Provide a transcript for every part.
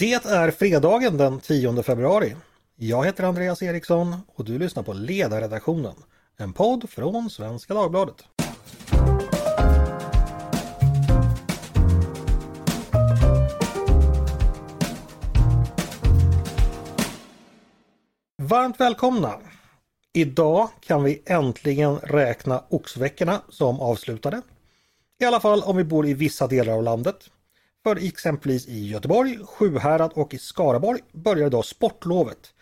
Det är fredagen den 10 februari. Jag heter Andreas Eriksson och du lyssnar på Ledarredaktionen, en podd från Svenska Dagbladet. Varmt välkomna! Idag kan vi äntligen räkna oxveckorna som avslutade. I alla fall om vi bor i vissa delar av landet. För exempelvis i Göteborg, Sjuhärad och i Skaraborg börjar idag sportlovet.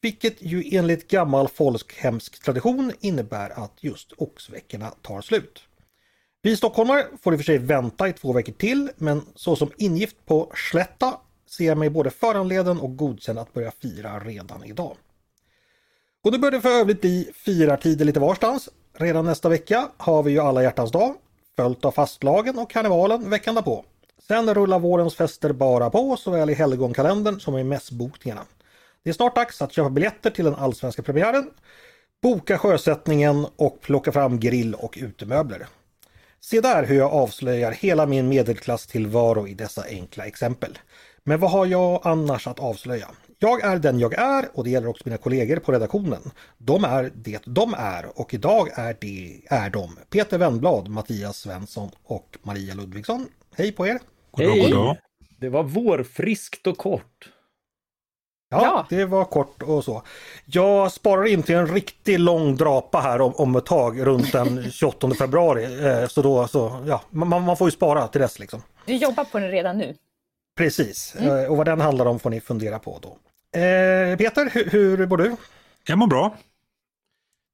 Vilket ju enligt gammal folkhemsk tradition innebär att just oxveckorna tar slut. Vi stockholmare får i och för sig vänta i två veckor till men så som ingift på Slätta ser jag mig både föranleden och godkänd att börja fira redan idag. Och nu börjar det för övrigt bli firartider lite varstans. Redan nästa vecka har vi ju alla hjärtans dag, följt av fastlagen och karnevalen veckan därpå. Sen rullar vårens fester bara på såväl i helgonkalendern som i mässbokningarna. Det är snart dags att köpa biljetter till den allsvenska premiären, boka sjösättningen och plocka fram grill och utemöbler. Se där hur jag avslöjar hela min medelklasstillvaro i dessa enkla exempel. Men vad har jag annars att avslöja? Jag är den jag är och det gäller också mina kollegor på redaktionen. De är det de är och idag är det är de Peter Wennblad, Mattias Svensson och Maria Ludvigsson. Hej på er! Hej! Det var vårfriskt och kort. Ja, ja, det var kort och så. Jag sparar in till en riktigt lång drapa här om, om ett tag runt den 28 februari. Eh, så då, så, ja, man, man får ju spara till dess liksom. Du jobbar på den redan nu? Precis, mm. Eh, och vad den handlar om får ni fundera på då. Eh, Peter, hur, hur mår du? Jag mår bra.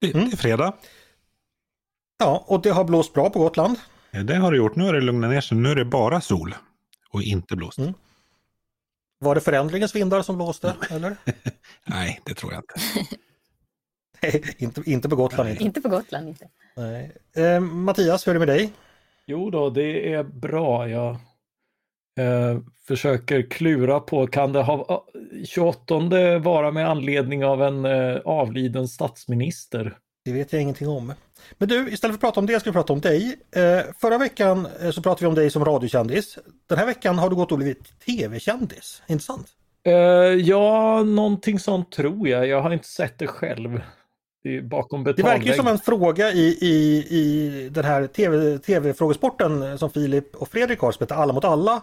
Det, mm. det är fredag. Ja, och det har blåst bra på Gotland. Det har det gjort. Nu har det lugnat ner sig. Nu är det bara sol och inte blåst. Mm. Var det förändringens vindar som blåste? Eller? Nej, det tror jag inte. Nej, inte, inte på Gotland. Inte, inte på Gotland. Inte. Nej. Eh, Mattias, hur är det med dig? Jo då, det är bra. Jag eh, försöker klura på, kan det ha 28 vara med anledning av en eh, avliden statsminister? Det vet jag ingenting om. Men du, istället för att prata om det ska vi prata om dig. Eh, förra veckan eh, så pratade vi om dig som radiokändis. Den här veckan har du gått och blivit tv-kändis, inte sant? Eh, ja, någonting sånt tror jag. Jag har inte sett det själv. Det, är bakom det verkar ju som en fråga i, i, i den här TV, tv-frågesporten som Filip och Fredrik har som heter Alla mot alla.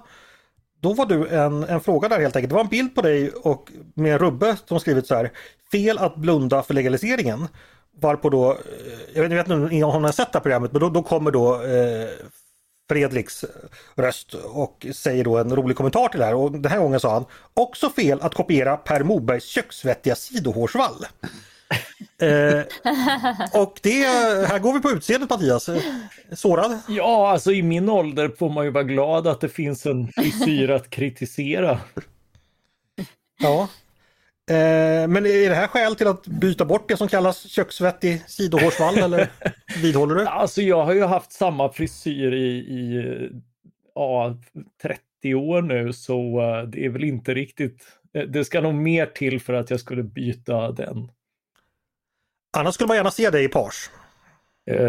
Då var du en, en fråga där helt enkelt. Det var en bild på dig och med en rubbe som skrivit så här. Fel att blunda för legaliseringen. Varpå då, eh, jag vet, inte om ni har sett det här programmet, men då, då kommer då eh, Fredriks röst och säger då en rolig kommentar till det här. Och den här gången sa han också fel att kopiera Per Mobergs köksvettiga sidohårsvall. eh, och det, här går vi på utseendet Mattias. Sårad? Ja, alltså i min ålder får man ju vara glad att det finns en frisyr att kritisera. Ja, men är det här skäl till att byta bort det som kallas köksvettig sidohårsvall eller vidhåller du? Alltså jag har ju haft samma frisyr i, i ja, 30 år nu så uh, det är väl inte riktigt, eh, det ska nog mer till för att jag skulle byta den. Annars skulle man gärna se dig i page.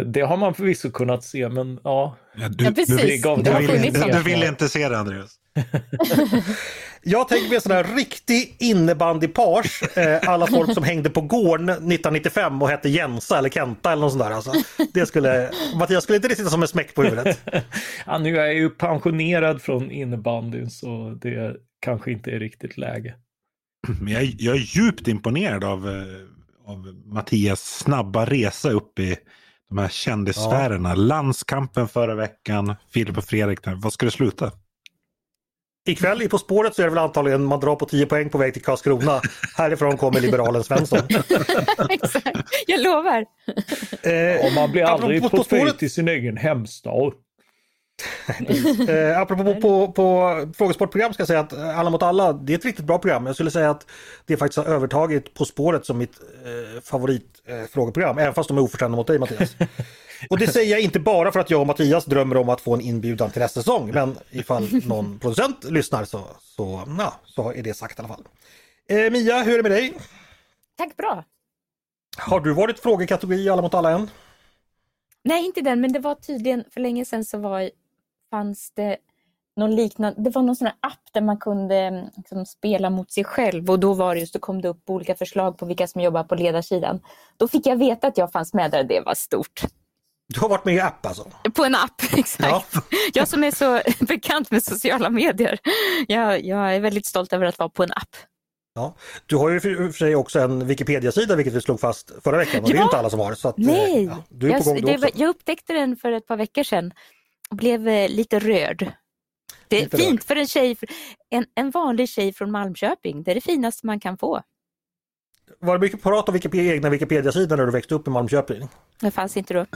Det har man förvisso kunnat se men ja. ja du, ja, precis. Du, du, vill, du, vill, inte se det Andreas. Jag tänker mig en sån här riktig innebandypage. Eh, alla folk som hängde på gården 1995 och hette Jensa eller Kenta eller något sånt där. Alltså. Det skulle, Mattias skulle inte det sitta som en smäck på huvudet? ja, nu är jag ju pensionerad från innebandyn så det kanske inte är riktigt läge. Men jag, jag är djupt imponerad av, eh, av Mattias snabba resa upp i de här kändissfärerna. Ja. Landskampen förra veckan, Filip och Fredrik. Vad ska det sluta? Ikväll i På spåret så är det väl antagligen man drar på 10 poäng på väg till Karlskrona. Härifrån kommer liberalen Svensson. Exakt, jag lovar. Eh, och man blir aldrig på, på, på spåret... i sin egen hemstad. eh, apropå på, på, på frågesportprogram ska jag säga att Alla mot alla, det är ett riktigt bra program. Jag skulle säga att det faktiskt har övertagit På spåret som mitt eh, favoritfrågeprogram. Eh, även fast de är oförskämda mot dig Mattias. Och det säger jag inte bara för att jag och Mattias drömmer om att få en inbjudan till nästa säsong. Men ifall någon producent lyssnar så, så, ja, så är det sagt i alla fall. Eh, Mia, hur är det med dig? Tack bra. Har du varit frågekategori Alla mot alla än? Nej, inte den, men det var tydligen för länge sedan så var, fanns det någon liknande, det var någon sån här app där man kunde mm, liksom, spela mot sig själv och då var det just, då kom det upp olika förslag på vilka som jobbar på ledarsidan. Då fick jag veta att jag fanns med där, det var stort. Du har varit med i app alltså? På en app, exakt. Ja. Jag som är så bekant med sociala medier. Jag, jag är väldigt stolt över att vara på en app. Ja. Du har ju för sig också en Wikipedia-sida vilket vi slog fast förra veckan och ja. det är inte alla som har. Så att, Nej, ja, du är jag, på gång det, jag upptäckte den för ett par veckor sedan blev eh, lite rörd. Det är lite fint rörd. för en tjej, en, en vanlig tjej från Malmköping. Det är det finaste man kan få. Var det mycket prat om Wikipedia, egna Wikipedia-sidan när du växte upp i Malmköping? Det fanns inte då.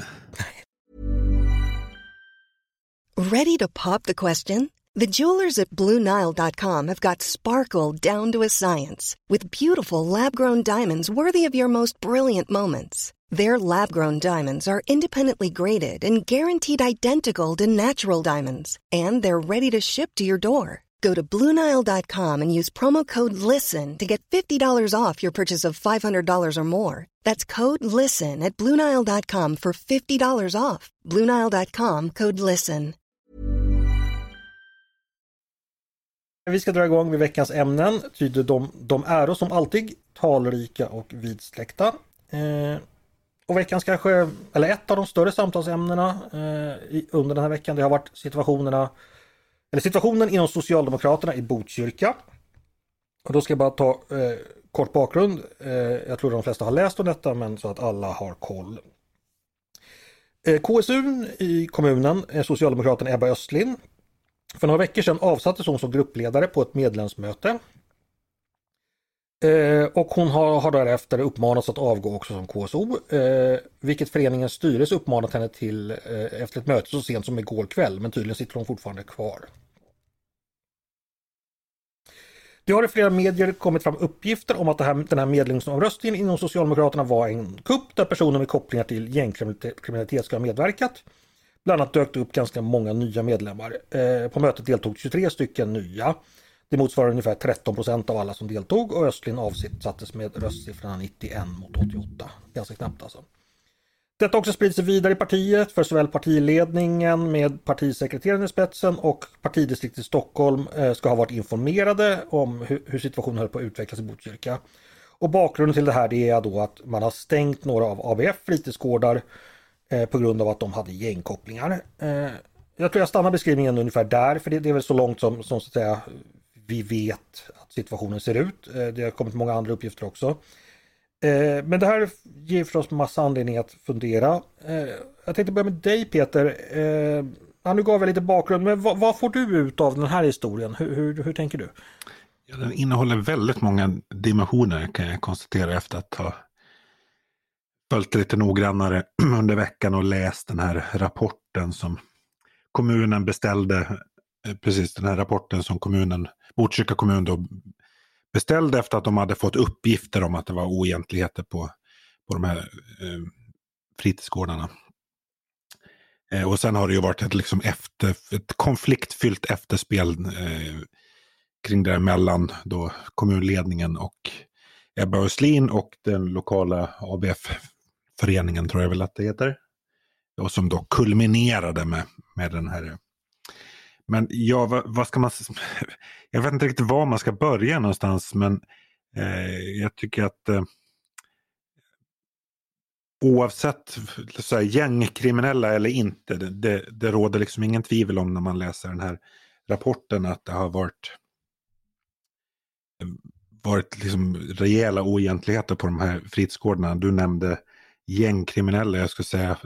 Ready to pop the question? The jewelers at BlueNile.com have got sparkle down to a science with beautiful lab-grown diamonds worthy of your most brilliant moments. Their lab-grown diamonds are independently graded and guaranteed identical to natural diamonds, and they're ready to ship to your door. Go to Bluenile.com and use promo code LISTEN to get $50 off your purchase of $500 or more. That's code LISTEN at Bluenile.com for $50 off. Bluenile.com code LISTEN. Vi ska dra igång med veckans ämnen. Tyder de, de är som alltid talrika och vidsträckta. Eh, och veckans kanske, eller ett av de större samtalsämnena eh, under den här veckan, det har varit situationerna eller situationen inom Socialdemokraterna i Botkyrka. Och då ska jag bara ta eh, kort bakgrund. Eh, jag tror de flesta har läst om detta men så att alla har koll. Eh, KSU i kommunen, eh, Socialdemokraten Ebba Östlin. För några veckor sedan avsattes hon som gruppledare på ett medlemsmöte. Eh, och hon har, har därefter uppmanats att avgå också som KSO, eh, vilket föreningens styrelse uppmanat henne till eh, efter ett möte så sent som igår kväll, men tydligen sitter hon fortfarande kvar. Det har i flera medier kommit fram uppgifter om att här, den här medlemsomröstningen inom Socialdemokraterna var en kupp där personer med kopplingar till gängkriminalitet ska ha medverkat. Bland annat dök det upp ganska många nya medlemmar. Eh, på mötet deltog 23 stycken nya. Det motsvarar ungefär 13 procent av alla som deltog och Östlin avsattes med röstsiffrorna 91 mot 88. Ganska knappt alltså. Detta har också spridit sig vidare i partiet för såväl partiledningen med partisekreteraren i spetsen och partidistriktet i Stockholm eh, ska ha varit informerade om hur situationen höll på att utvecklas i Botkyrka. Och bakgrunden till det här är då att man har stängt några av ABF fritidsgårdar eh, på grund av att de hade gängkopplingar. Eh, jag tror jag stannar beskrivningen ungefär där för det är väl så långt som, som så att säga, vi vet att situationen ser ut. Eh, det har kommit många andra uppgifter också. Eh, men det här ger förstås massa anledning att fundera. Eh, jag tänkte börja med dig Peter. Ja, nu gav jag lite bakgrund, men vad, vad, får du ut av den här historien? Hur, hur, hur tänker du? Ja, den innehåller väldigt många dimensioner kan jag konstatera efter att ha följt lite noggrannare under veckan och läst den här rapporten som kommunen beställde. Precis den här rapporten som kommunen, Botkyrka kommun då beställde efter att de hade fått uppgifter om att det var oegentligheter på, på de här eh, fritidsgårdarna. Eh, och sen har det ju varit ett, liksom efter, ett konfliktfyllt efterspel eh, kring det mellan då kommunledningen och Ebba Östlin och den lokala ABF-föreningen tror jag väl att det heter. Och som då kulminerade med, med den här men ja, vad, vad, ska man... Jag vet inte riktigt var man ska börja någonstans men eh, jag tycker att eh, oavsett så här, gängkriminella eller inte, det, det, det, råder liksom ingen tvivel om när man läser den här rapporten att det har varit varit liksom rejäla oegentligheter på de här fritidsgårdarna. Du nämnde gängkriminella, jag skulle säga,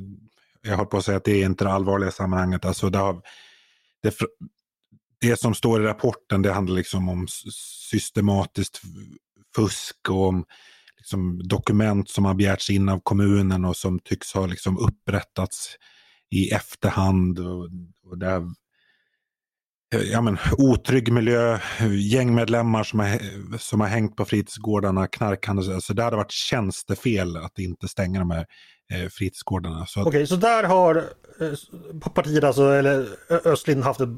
jag håller på att säga att det är inte det allvarliga sammanhanget. Alltså det har det, det som står i rapporten det handlar liksom om systematiskt fusk och om liksom dokument som har begärts in av kommunen och som tycks ha liksom upprättats i efterhand. Och, och det ja, men, otrygg miljö, gängmedlemmar som har, som har hängt på fritidsgårdarna, knarkhandel. Alltså det hade varit tjänstefel att inte stänga de här eh, fritidsgårdarna. Okej, okay, så där har eh, partiet, alltså, eller Östlind haft ett,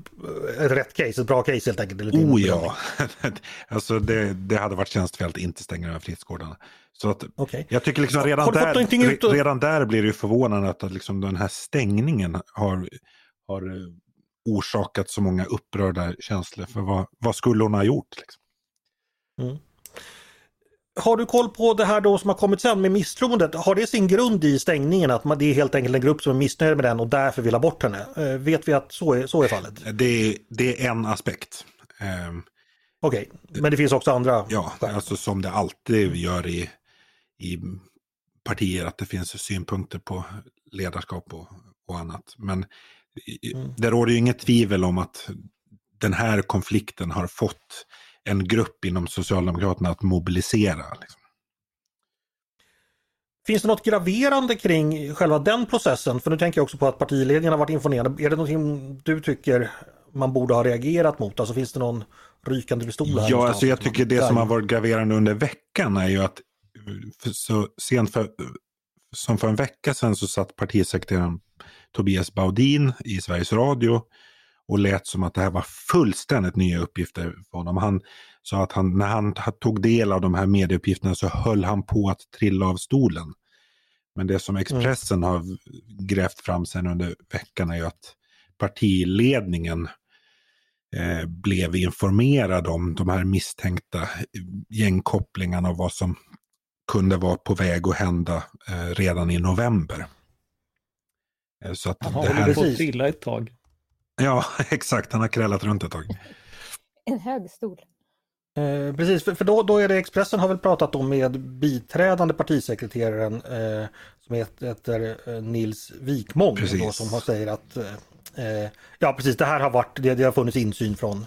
ett rätt case, ett bra case helt enkelt? Eller oh ja, alltså det, det hade varit tjänstefel att inte stänga de här fritidsgårdarna. Så att, okay. Jag tycker liksom redan, där, och... redan där blir det förvånande att liksom den här stängningen har, har orsakat så många upprörda känslor. För vad, vad skulle hon ha gjort? Liksom? Mm. Har du koll på det här då som har kommit sen med misstroendet? Har det sin grund i stängningen att det är helt enkelt en grupp som är missnöjd med den och därför vill ha bort henne? Eh, vet vi att så är, så är fallet? Det, det är en aspekt. Um, Okej, okay. men det finns också andra? Ja, alltså som det alltid gör i, i partier, att det finns synpunkter på ledarskap och, och annat. Men mm. det råder ju inget tvivel om att den här konflikten har fått en grupp inom Socialdemokraterna att mobilisera. Liksom. Finns det något graverande kring själva den processen? För nu tänker jag också på att partiledningen har varit informerade. Är det någonting du tycker man borde ha reagerat mot? Alltså finns det någon rykande pistol här? Ja, alltså jag tycker det som har varit graverande under veckan är ju att så sent för, som för en vecka sedan så satt partisekreteraren Tobias Baudin i Sveriges Radio och lät som att det här var fullständigt nya uppgifter för honom. Han sa att han, när han tog del av de här medieuppgifterna så höll han på att trilla av stolen. Men det som Expressen mm. har grävt fram sen under veckan är ju att partiledningen eh, blev informerad om de här misstänkta gängkopplingarna och vad som kunde vara på väg att hända eh, redan i november. Eh, så att han har det här... på att trilla ett tag. Ja, exakt. Han har krällat runt ett tag. En hög stol. Eh, precis, för, för då, då är det Expressen har väl pratat om med biträdande partisekreteraren eh, som heter, heter eh, Nils Wikmång då, som har säger att eh, eh, ja precis det här har varit, det, det har funnits insyn från,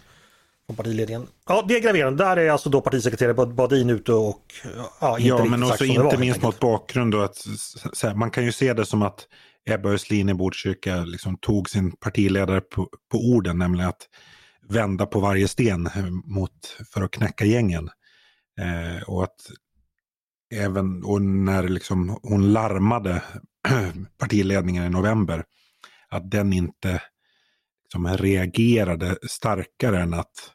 från partiledningen. Ja det är graverande, där är alltså då partisekreterare Badin ute och ja, inte Ja men också inte minst mot bakgrund då att här, man kan ju se det som att Ebba Östlin i Botkyrka liksom tog sin partiledare på, på orden, nämligen att vända på varje sten eh, mot, för att knäcka gängen. Eh, och att även och när liksom hon larmade partiledningen i november, att den inte liksom reagerade starkare än att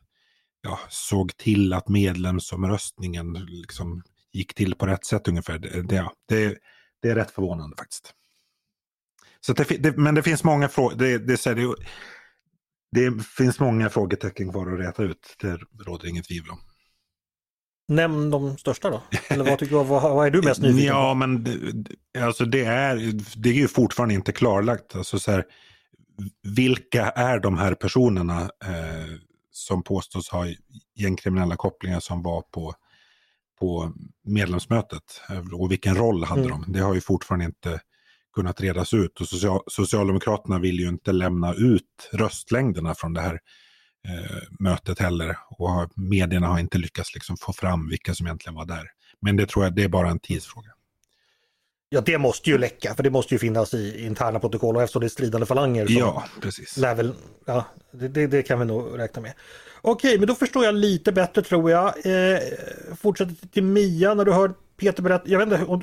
ja, såg till att medlemsomröstningen liksom gick till på rätt sätt ungefär. Det, det, det är rätt förvånande faktiskt. Så det, det, men det finns många frågor. Det, det, det, det finns många frågetecken kvar att räta ut. Det råder inget tvivel om. Nämn de största då? Eller vad, tycker, vad, vad är du mest nyfiken på? Ja, men det, alltså det, är, det är ju fortfarande inte klarlagt. Alltså så här, vilka är de här personerna eh, som påstås ha gängkriminella kopplingar som var på, på medlemsmötet? Och vilken roll hade mm. de? Det har ju fortfarande inte kunnat redas ut. Och Socialdemokraterna vill ju inte lämna ut röstlängderna från det här eh, mötet heller. Och medierna har inte lyckats liksom få fram vilka som egentligen var där. Men det tror jag det är bara en tidsfråga. Ja det måste ju läcka för det måste ju finnas i interna protokoll och eftersom det är stridande falanger. Så ja, precis. Väl, ja, det, det, det, kan vi nog räkna med. Okej, men då förstår jag lite bättre tror jag. Eh, fortsätter till Mia när du hör Peter berätta, jag vet inte om,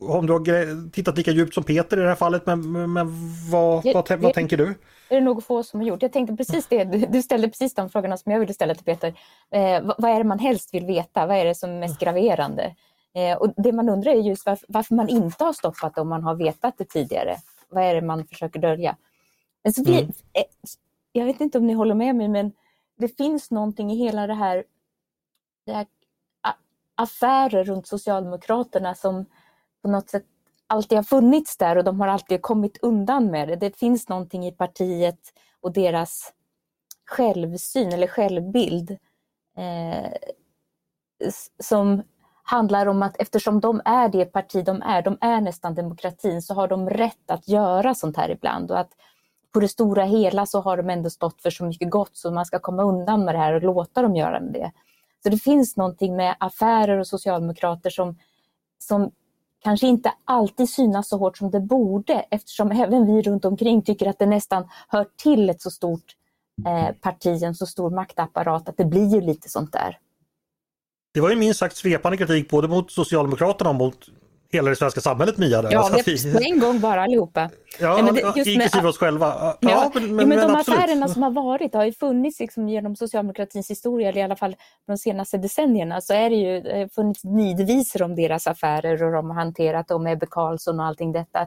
om du har tittat lika djupt som Peter i det här fallet, men, men vad, jag, vad, vad tänker du? Är det nog få som har gjort. Jag tänkte precis det, du ställde precis de frågorna som jag ville ställa till Peter. Eh, vad, vad, är det man helst vill veta? Vad är det som är mest graverande? Eh, och det man undrar är just varför, varför, man inte har stoppat det om man har vetat det tidigare. Vad är det man försöker dölja? Men så vi, mm. eh, jag vet inte om ni håller med mig, men det finns någonting i hela det här, det här affärer runt Socialdemokraterna som på något sätt alltid har funnits där och de har alltid kommit undan med det. Det finns någonting i partiet och deras självsyn eller självbild eh, som handlar om att eftersom de är det parti de är, de är nästan demokratin, så har de rätt att göra sånt här ibland och att på det stora hela så har de ändå stått för så mycket gott så man ska komma undan med det här och låta dem göra med det. Så det finns någonting med affärer och socialdemokrater som, som kanske inte alltid synas så hårt som det borde eftersom även vi runt omkring tycker att det nästan hör till ett så stort eh, parti, en så stor maktapparat att det blir ju lite sånt där. Det var ju minst sagt svepande kritik både mot Socialdemokraterna och mot hela det svenska samhället Mia. Där. Ja, alltså, vi... en gång bara allihopa. Ja, Nej, men det, just inklusive med, oss själva. Ja, ja men, men, men, de affärerna som har varit har ju funnits liksom genom socialdemokratins historia, eller i alla fall de senaste decennierna, så är det ju har funnits nidvisor om deras affärer och de har hanterat dem med Ebbe Carlsson och allting detta.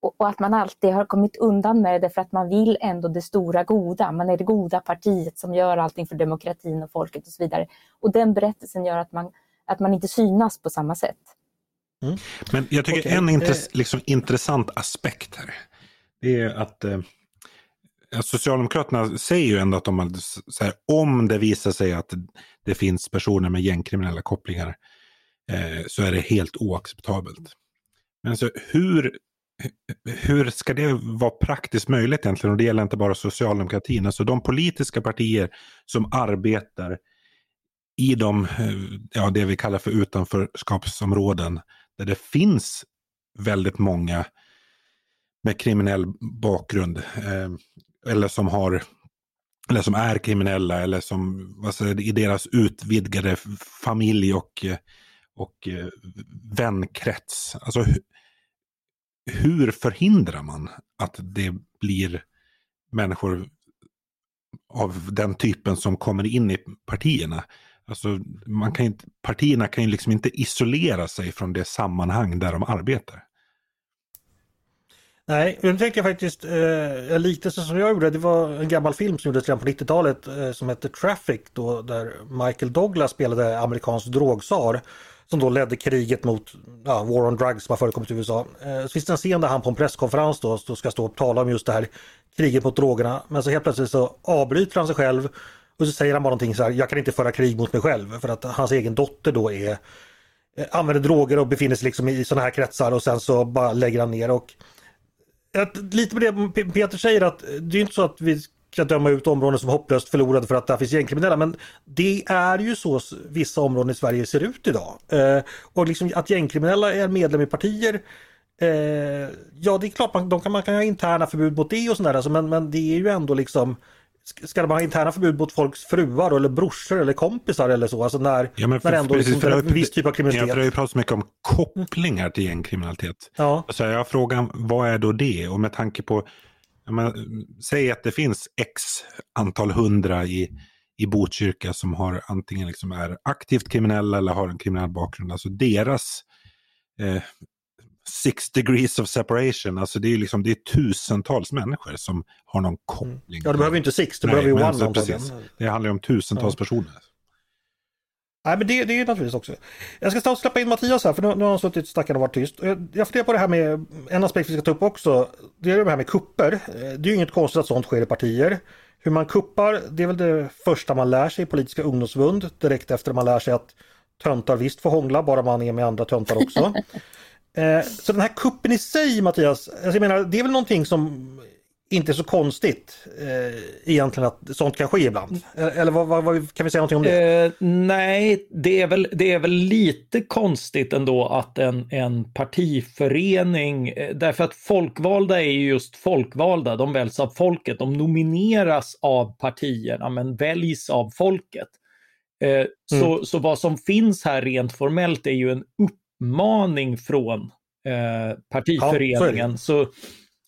och, och, att man alltid har kommit undan med det för att man vill ändå det stora goda. Man är det goda partiet som gör allting för demokratin och folket och så vidare. Och den berättelsen gör att man, att man inte synas på samma sätt. Mm. Men jag tycker okay. en intress liksom, intressant aspekt här, det är att eh, Socialdemokraterna säger ju ändå att de, här, om det visar sig att det finns personer med gängkriminella kopplingar eh, så är det helt oacceptabelt. Men alltså, hur, hur ska det vara praktiskt möjligt egentligen? Och det gäller inte bara socialdemokratin. Alltså de politiska partier som arbetar i de, eh, ja, det vi kallar för utanförskapsområden där det finns väldigt många med kriminell bakgrund. Eh, eller som har eller som är kriminella eller som alltså, i deras utvidgade familj och, eh, och eh, vänkrets. Alltså, hur förhindrar man att det blir människor av den typen som kommer in i partierna? Alltså, man kan inte, partierna kan ju liksom inte isolera sig från det sammanhang där de arbetar. Nej, nu tänkte jag faktiskt, eh, en som jag gjorde, det var en gammal film som gjordes redan på 90-talet eh, som hette Traffic då, där Michael Douglas spelade amerikansk drogsar som då ledde kriget mot ja, War on Drugs som har förekommit i USA. Eh, så finns det en scen där han på en presskonferens då, då ska stå och tala om just det här kriget mot drogerna. Men så helt plötsligt så avbryter han sig själv och så säger han bara någonting så här, jag kan inte föra krig mot mig själv för att hans egen dotter då är eh, använder droger och befinner sig liksom i sådana här kretsar och sen så bara lägger han ner. Och ett, lite på det Peter säger att det är inte så att vi ska döma ut områden som hopplöst förlorade för att där finns gängkriminella. Men det är ju så vissa områden i Sverige ser ut idag. Eh, och liksom att gängkriminella är medlem i partier eh, Ja det är klart man, de kan, man kan ha interna förbud mot det och sådär alltså, men, men det är ju ändå liksom Ska de ha interna förbud mot folks fruar eller brorsor eller kompisar eller så? Alltså när, ja, för, när ändå precis, liksom, en viss typ av kriminalitet. Ja, för det har ju pratat så mycket om kopplingar till gängkriminalitet. Ja. Alltså, jag frågan, vad är då det? Och med tanke på, menar, säg att det finns x antal hundra i, i Botkyrka som har antingen liksom är aktivt kriminella eller har en kriminell bakgrund. Alltså deras eh, six degrees of separation. Alltså det är, liksom, det är tusentals människor som har någon koppling. Ja, det behöver inte six, det Nej, behöver ju one alltså, Det handlar ju om tusentals ja. personer. Nej men det, det är naturligtvis också. Jag ska snart släppa in Mattias här för nu, nu har han suttit stackaren och varit tyst. Jag, jag funderar på det här med, en aspekt vi ska ta upp också, det är det här med kupper. Det är ju inget konstigt att sånt sker i partier. Hur man kuppar, det är väl det första man lär sig i politiska ungdomsförbund direkt efter man lär sig att töntar visst får hångla bara man är med andra töntar också. Eh, så den här kuppen i sig Mattias, alltså jag menar det är väl någonting som inte är så konstigt eh, egentligen att sånt kan ske ibland. Eh, eller vad, vad, vad, kan vi säga någonting om det? Eh, nej, det är, väl, det är väl lite konstigt ändå att en, en partiförening, eh, därför att folkvalda är just folkvalda, de väljs av folket, de nomineras av partierna men väljs av folket. Eh, mm. så, så vad som finns här rent formellt är ju en upp uppmaning från eh, partiföreningen. Ja, så,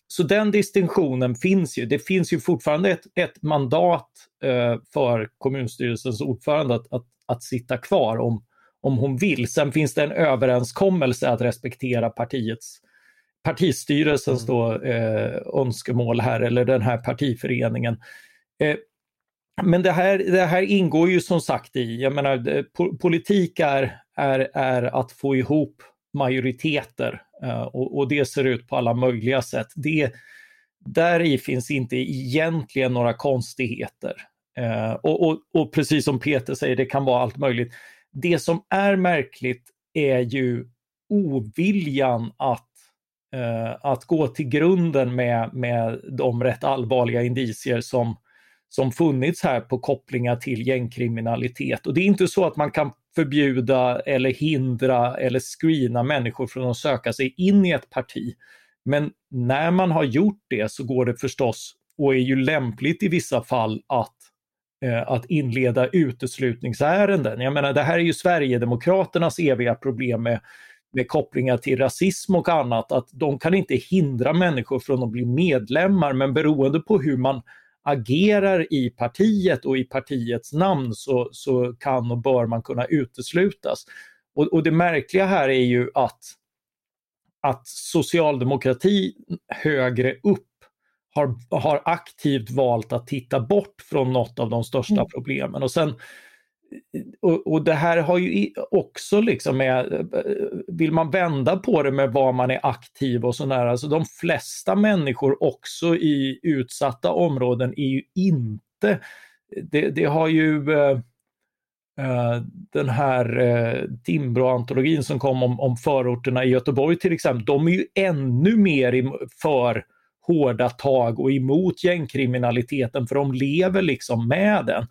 så, den distinktionen finns ju. Det finns ju fortfarande ett, ett mandat eh, för kommunstyrelsens ordförande att, att, att sitta kvar om, om hon vill. Sen finns det en överenskommelse att respektera partiets partistyrelsens då, eh, önskemål här, eller den här partiföreningen. Eh, men det här, det här ingår ju som sagt i, jag menar politik är, är, är att få ihop majoriteter eh, och, och, det ser ut på alla möjliga sätt. Det, där i finns inte egentligen några konstigheter. Eh, och, och, och, precis som Peter säger, det kan vara allt möjligt. Det som är märkligt är ju oviljan att, eh, att gå till grunden med, med de rätt allvarliga indicier som som funnits här på kopplingar till gängkriminalitet. Och det är inte så att man kan förbjuda eller hindra eller screena människor från att söka sig in i ett parti. Men när man har gjort det så går det förstås, och är ju lämpligt i vissa fall, att, eh, att inleda uteslutningsärenden. Jag menar, det här är ju Sverigedemokraternas eviga problem med, med kopplingar till rasism och annat, att de kan inte hindra människor från att bli medlemmar, men beroende på hur man agerar i partiet och i partiets namn så, så kan och bör man kunna uteslutas. Och, och det märkliga här är ju att att socialdemokrati högre upp har, har aktivt valt att titta bort från något av de största mm. problemen. Och sen och, och, det här har ju också liksom med, vill man vända på det med var man är aktiv och sådär, alltså de flesta människor också i utsatta områden är ju inte, det, det har ju eh, eh den här eh, Timbro-antologin som kom om, om förorterna i Göteborg till exempel, de är ju ännu mer för hårda tag och emot gängkriminaliteten för de lever liksom med den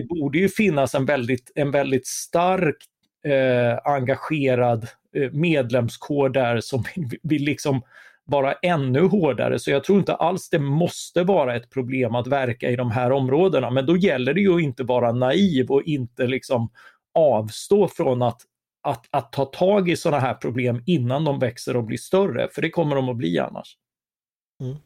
det borde ju finnas en väldigt, en väldigt stark eh, engagerad eh, medlemskår där som vill liksom vara ännu hårdare. Så jag tror inte alls det måste vara ett problem att verka i de här områdena. Men då gäller det ju att inte vara naiv och inte liksom avstå från att, att, att ta tag i sådana här problem innan de växer och blir större. För det kommer de att bli annars. Mm.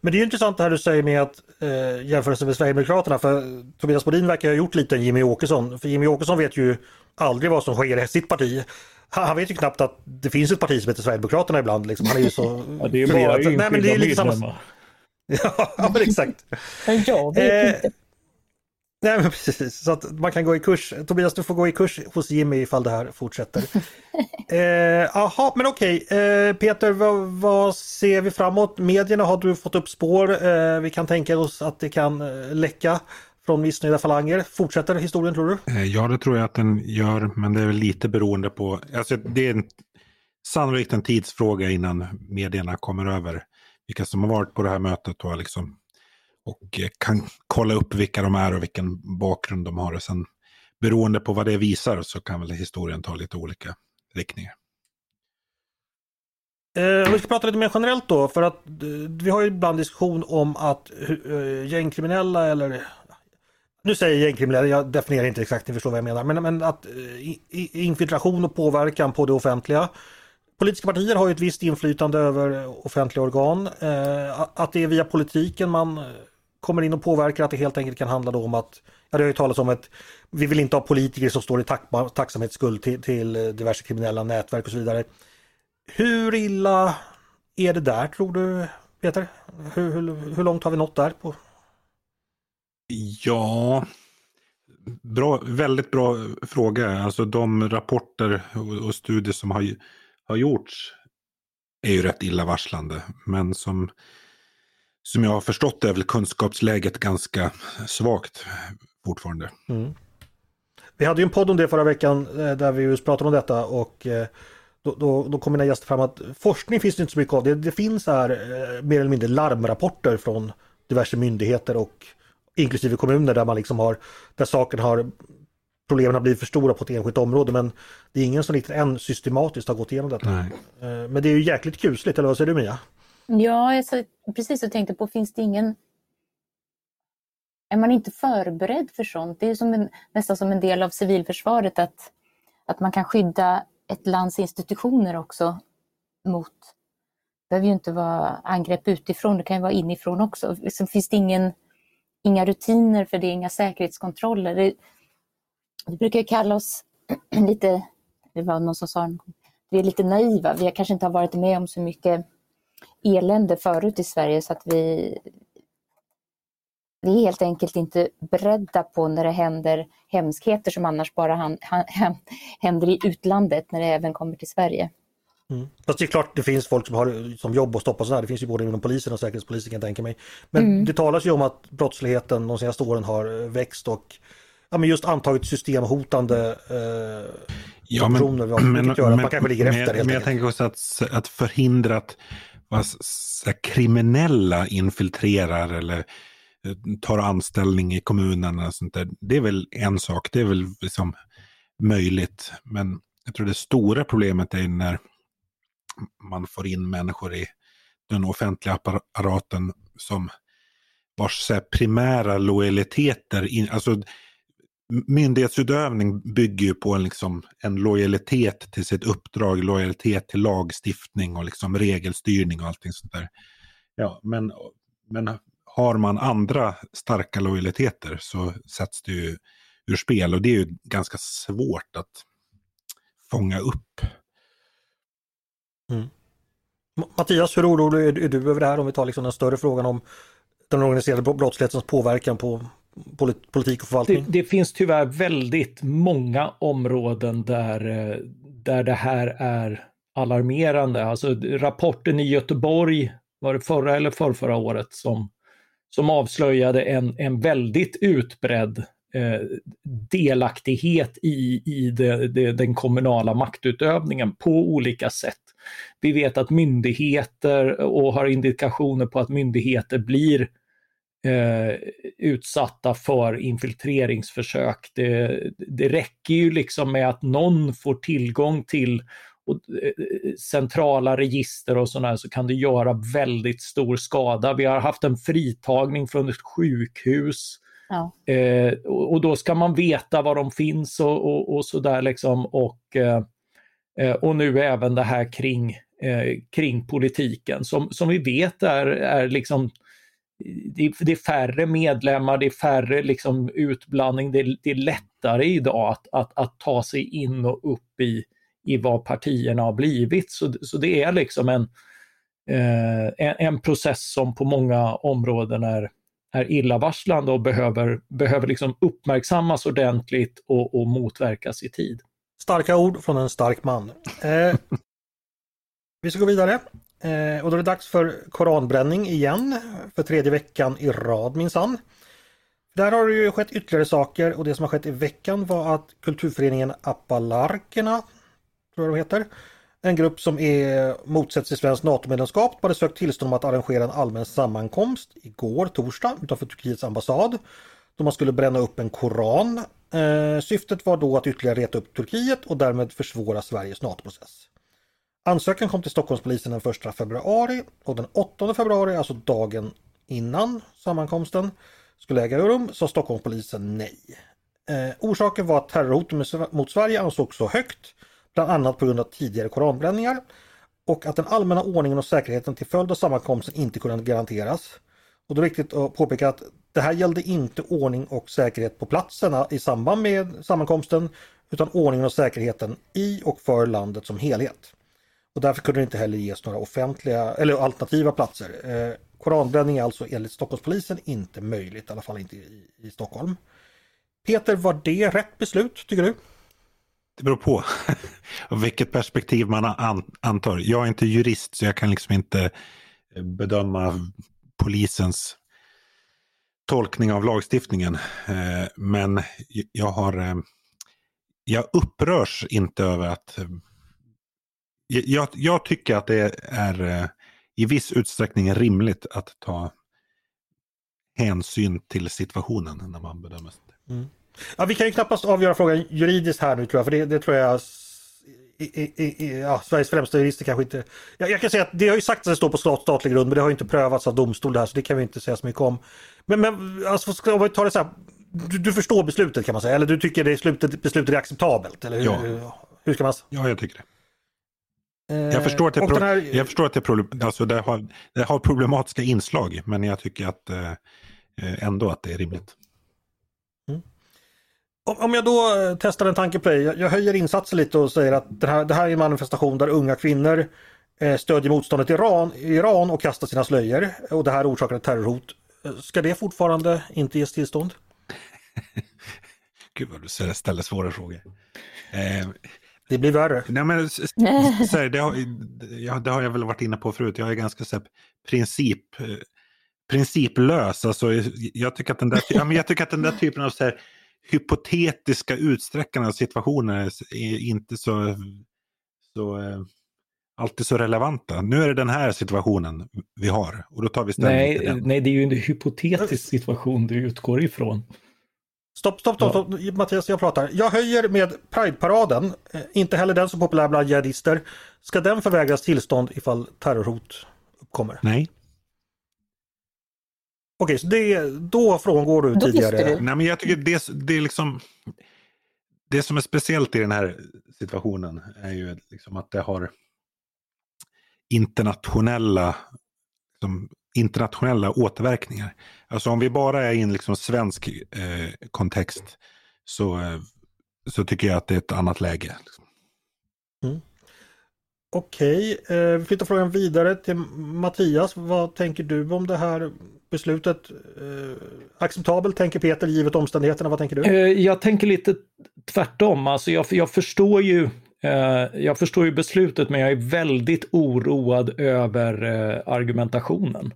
Men det är intressant det här du säger med att eh, jämförelse med Sverigedemokraterna för Tobias Bodin verkar ha gjort lite än Jimmy Åkesson. För Jimmy Åkesson vet ju aldrig vad som sker i sitt parti. Han, vet ju knappt att det finns ett parti som heter Sverigedemokraterna ibland. Liksom. Han är ju så ja, det är bara enskilda Nej, men det är lite samma... ja, men exakt. jag vet inte. Nej men precis, så att man kan gå i kurs. Tobias du får gå i kurs hos Jimmy ifall det här fortsätter. Jaha, eh, men okej. Eh, Peter, vad, vad, ser vi framåt? Medierna har du fått upp spår. Eh, vi kan tänka oss att det kan eh, läcka från missnöjda falanger. Fortsätter historien tror du? Eh, ja, det tror jag att den gör, men det är väl lite beroende på... Alltså, det är en, sannolikt en tidsfråga innan medierna kommer över vilka som har varit på det här mötet och liksom och eh, kan kolla upp vilka de är och vilken bakgrund de har. Och sen beroende på vad det visar så kan väl historien ta lite olika riktningar. Eh, vi ska prata lite mer generellt då för att eh, vi har ju ibland diskussion om att eh, gängkriminella eller nu säger jag gängkriminella, jag definierar inte exakt, ni förstår vad jag menar, men, men att eh, infiltration och påverkan på det offentliga. Politiska partier har ju ett visst inflytande över offentliga organ. Eh, att det är via politiken man eh, kommer in och påverkar att det helt enkelt kan handla om att, ja det har ju talats om att vi vill inte ha politiker som står i tack, tacksamhetsskuld till, till eh, diverse kriminella nätverk och så vidare. Hur illa är det där tror du Peter? Hur, hur, hur långt har vi nått där? På? Ja, bra, väldigt bra fråga. Alltså de rapporter och, och studier som har, har gjorts är ju rätt illavarslande. Men som som jag har förstått är väl kunskapsläget ganska svagt fortfarande. Mm. Vi hade ju en podd om det förra veckan eh, där vi just pratade om detta och eh, då, då, då kom mina gäster fram att forskning finns det inte så mycket av. Det, det finns här eh, mer eller mindre larmrapporter från diverse myndigheter och inklusive kommuner där man liksom har där saken har problemen har blivit för stora på ett enskilt område men det är ingen som riktigt än systematiskt har gått igenom detta. Nej. Men det är ju jäkligt kusligt, eller vad säger du Mia? Ja, alltså, jag precis och tänkte på, finns det ingen... Är man inte förberedd för sånt? Det är som en, nästan som en del av civilförsvaret att, att man kan skydda ett lands institutioner också mot... Det behöver ju inte vara angrepp utifrån, det kan ju vara inifrån också. Liksom finns det ingen, inga rutiner för det, inga säkerhetskontroller. Det, vi brukar kalla oss lite, det var någon som sa, vi är lite naiva, vi kanske inte har varit med om så mycket elände förut i Sverige så att vi, vi är helt enkelt inte beredda på när det händer hemskheter som annars bara han, han, händer i utlandet när det även kommer till Sverige. Mm. Fast det är klart det finns folk som har som jobb att stoppa sådär. Det finns ju både inom polisen och säkerhetspolisen kan jag tänka mig. Men mm. det talas ju om att brottsligheten de senaste åren har växt och ja, men just antagit systemhotande eh, ja, men, personer. Men, men, man kanske ligger efter. Men, men jag tänker också att, att förhindra att vad, så kriminella infiltrerar eller eh, tar anställning i kommunen. Och sånt där. Det är väl en sak, det är väl liksom möjligt. Men jag tror det stora problemet är när man får in människor i den offentliga apparaten som vars primära lojaliteter, in, alltså myndighetsutövning bygger ju på en, liksom, en lojalitet till sitt uppdrag, lojalitet till lagstiftning och liksom regelstyrning och allting sånt där. Ja, men, men har man andra starka lojaliteter så sätts det ju ur spel och det är ju ganska svårt att fånga upp. Mm. Mattias, hur orolig är du över det här om vi tar liksom den större frågan om den organiserade brottslighetens påverkan på politik och förvaltning? Det, det, finns tyvärr väldigt många områden där, eh, där det här är alarmerande. Alltså rapporten i Göteborg, var det förra eller förrförra året, som, som avslöjade en, en väldigt utbredd eh, delaktighet i, i det, det, den kommunala maktutövningen på olika sätt. Vi vet att myndigheter och har indikationer på att myndigheter blir eh, utsatta för infiltreringsförsök. Det, det räcker ju liksom med att någon får tillgång till och, eh, centrala register och sådär så kan det göra väldigt stor skada. Vi har haft en fritagning från ett sjukhus ja. eh, och, och, då ska man veta var de finns och, och, och sådär liksom och, eh, eh och nu även det här kring, eh, kring politiken som, som vi vet är, är liksom det, är färre medlemmar, det är färre liksom utblandning, det är, det är lättare idag att, att, att ta sig in och upp i, i vad partierna har blivit. Så, så det är liksom en, eh, en, process som på många områden är, är illavarslande och behöver, behöver liksom uppmärksammas ordentligt och, och motverkas i tid. Starka ord från en stark man. Eh, vi ska gå vidare. Eh, och då är det dags för koranbränning igen. För tredje veckan i rad minsann. Där har det ju skett ytterligare saker och det som har skett i veckan var att kulturföreningen Appalarkerna tror jag de heter. En grupp som är motsätter sig svenskt NATO-medlemskap hade sökt tillstånd om att arrangera en allmän sammankomst igår, torsdag, utanför Turkiets ambassad. Då man skulle bränna upp en koran. Eh, syftet var då att ytterligare reta upp Turkiet och därmed försvåra Sveriges NATO-process. Ansökan kom till Stockholmspolisen den 1 februari och den 8 februari, alltså dagen innan sammankomsten skulle äga rum, sa Stockholmspolisen nej. Eh, orsaken var att terrorhotet mot Sverige ansågs så högt bland annat på grund av tidigare koranbränningar och att den allmänna ordningen och säkerheten till följd av sammankomsten inte kunde garanteras. Och det är viktigt att påpeka att det här gällde inte ordning och säkerhet på platserna i samband med sammankomsten utan ordningen och säkerheten i och för landet som helhet. Och därför kunde det inte heller ges några offentliga eller alternativa platser. Eh, koranbränning är alltså enligt Stockholmspolisen inte möjligt, i alla fall inte i, i Stockholm. Peter, var det rätt beslut tycker du? Det beror på vilket perspektiv man antar. Jag är inte jurist så jag kan liksom inte eh, bedöma polisens tolkning av lagstiftningen. Eh, men jag har... Eh, jag upprörs inte över att... Jag, jag tycker att det är i viss utsträckning rimligt att ta hänsyn till situationen när man bedömer det. Mm. Ja, vi kan ju knappast avgöra frågan juridiskt här nu tror jag, för det, det tror jag i, i, i, ja, Sveriges främsta jurister kanske inte... Jag, jag, kan säga att det har ju sagt att det står på stat, statlig grund men det har inte prövats av domstol det här så det kan vi inte säga så mycket om. Men, men alltså, ska vi ta det så här, du, du, förstår beslutet kan man säga, eller du tycker det slutet, beslutet är acceptabelt? Eller hur, ja. hur, hur ska man... Ja, jag tycker det. Jag förstår att det, pro- här... jag förstår att det, problem, alltså det, har, det har problematiska inslag men jag tycker att eh, ändå att det är rimligt. Om jag då eh, testar en tanke på dig, jag höjer insatsen lite och säger att det här, det här är en manifestation där unga kvinnor eh, stödjer motståndet i Iran, Iran och kastar sina slöjor och det här orsakar ett terrorhot. Eh, ska det fortfarande inte ges tillstånd? Gud vad du ställer svåra frågor. Eh, det blir värre. Nej, men, så här, det, har, ja, det har jag väl varit inne på förut. Jag är ganska så här, princip, principlös. Alltså, jag, tycker att den där, ja, men jag tycker att den där typen av så här, hypotetiska utsträckande av situationer är inte så, så eh, alltid så relevanta. Nu är det den här situationen vi har och då tar vi ställning nej, till den. Nej, det är ju en hypotetisk situation du utgår ifrån. Stopp, stopp, stopp, stopp. Ja. Mattias, jag pratar. Jag höjer med Pride-paraden. Eh, inte heller den så populär bland jihadister. Ska den förvägras tillstånd ifall terrorhot uppkommer? Nej. Okej, så det, då frångår du då tidigare? Du. Nej, men jag tycker det, det är liksom... Det som är speciellt i den här situationen är ju liksom att det har internationella, liksom, internationella återverkningar. Alltså om vi bara är i en liksom svensk eh, kontext så, eh, så tycker jag att det är ett annat läge. Liksom. Mm. Okej, okay. eh, vi flyttar frågan vidare till Mattias. Vad tänker du om det här beslutet? Eh, acceptabelt tänker Peter givet omständigheterna. Vad tänker du? Eh, jag tänker lite tvärtom. Alltså jag, jag förstår ju eh, jag förstår ju beslutet men jag är väldigt oroad över argumentationen.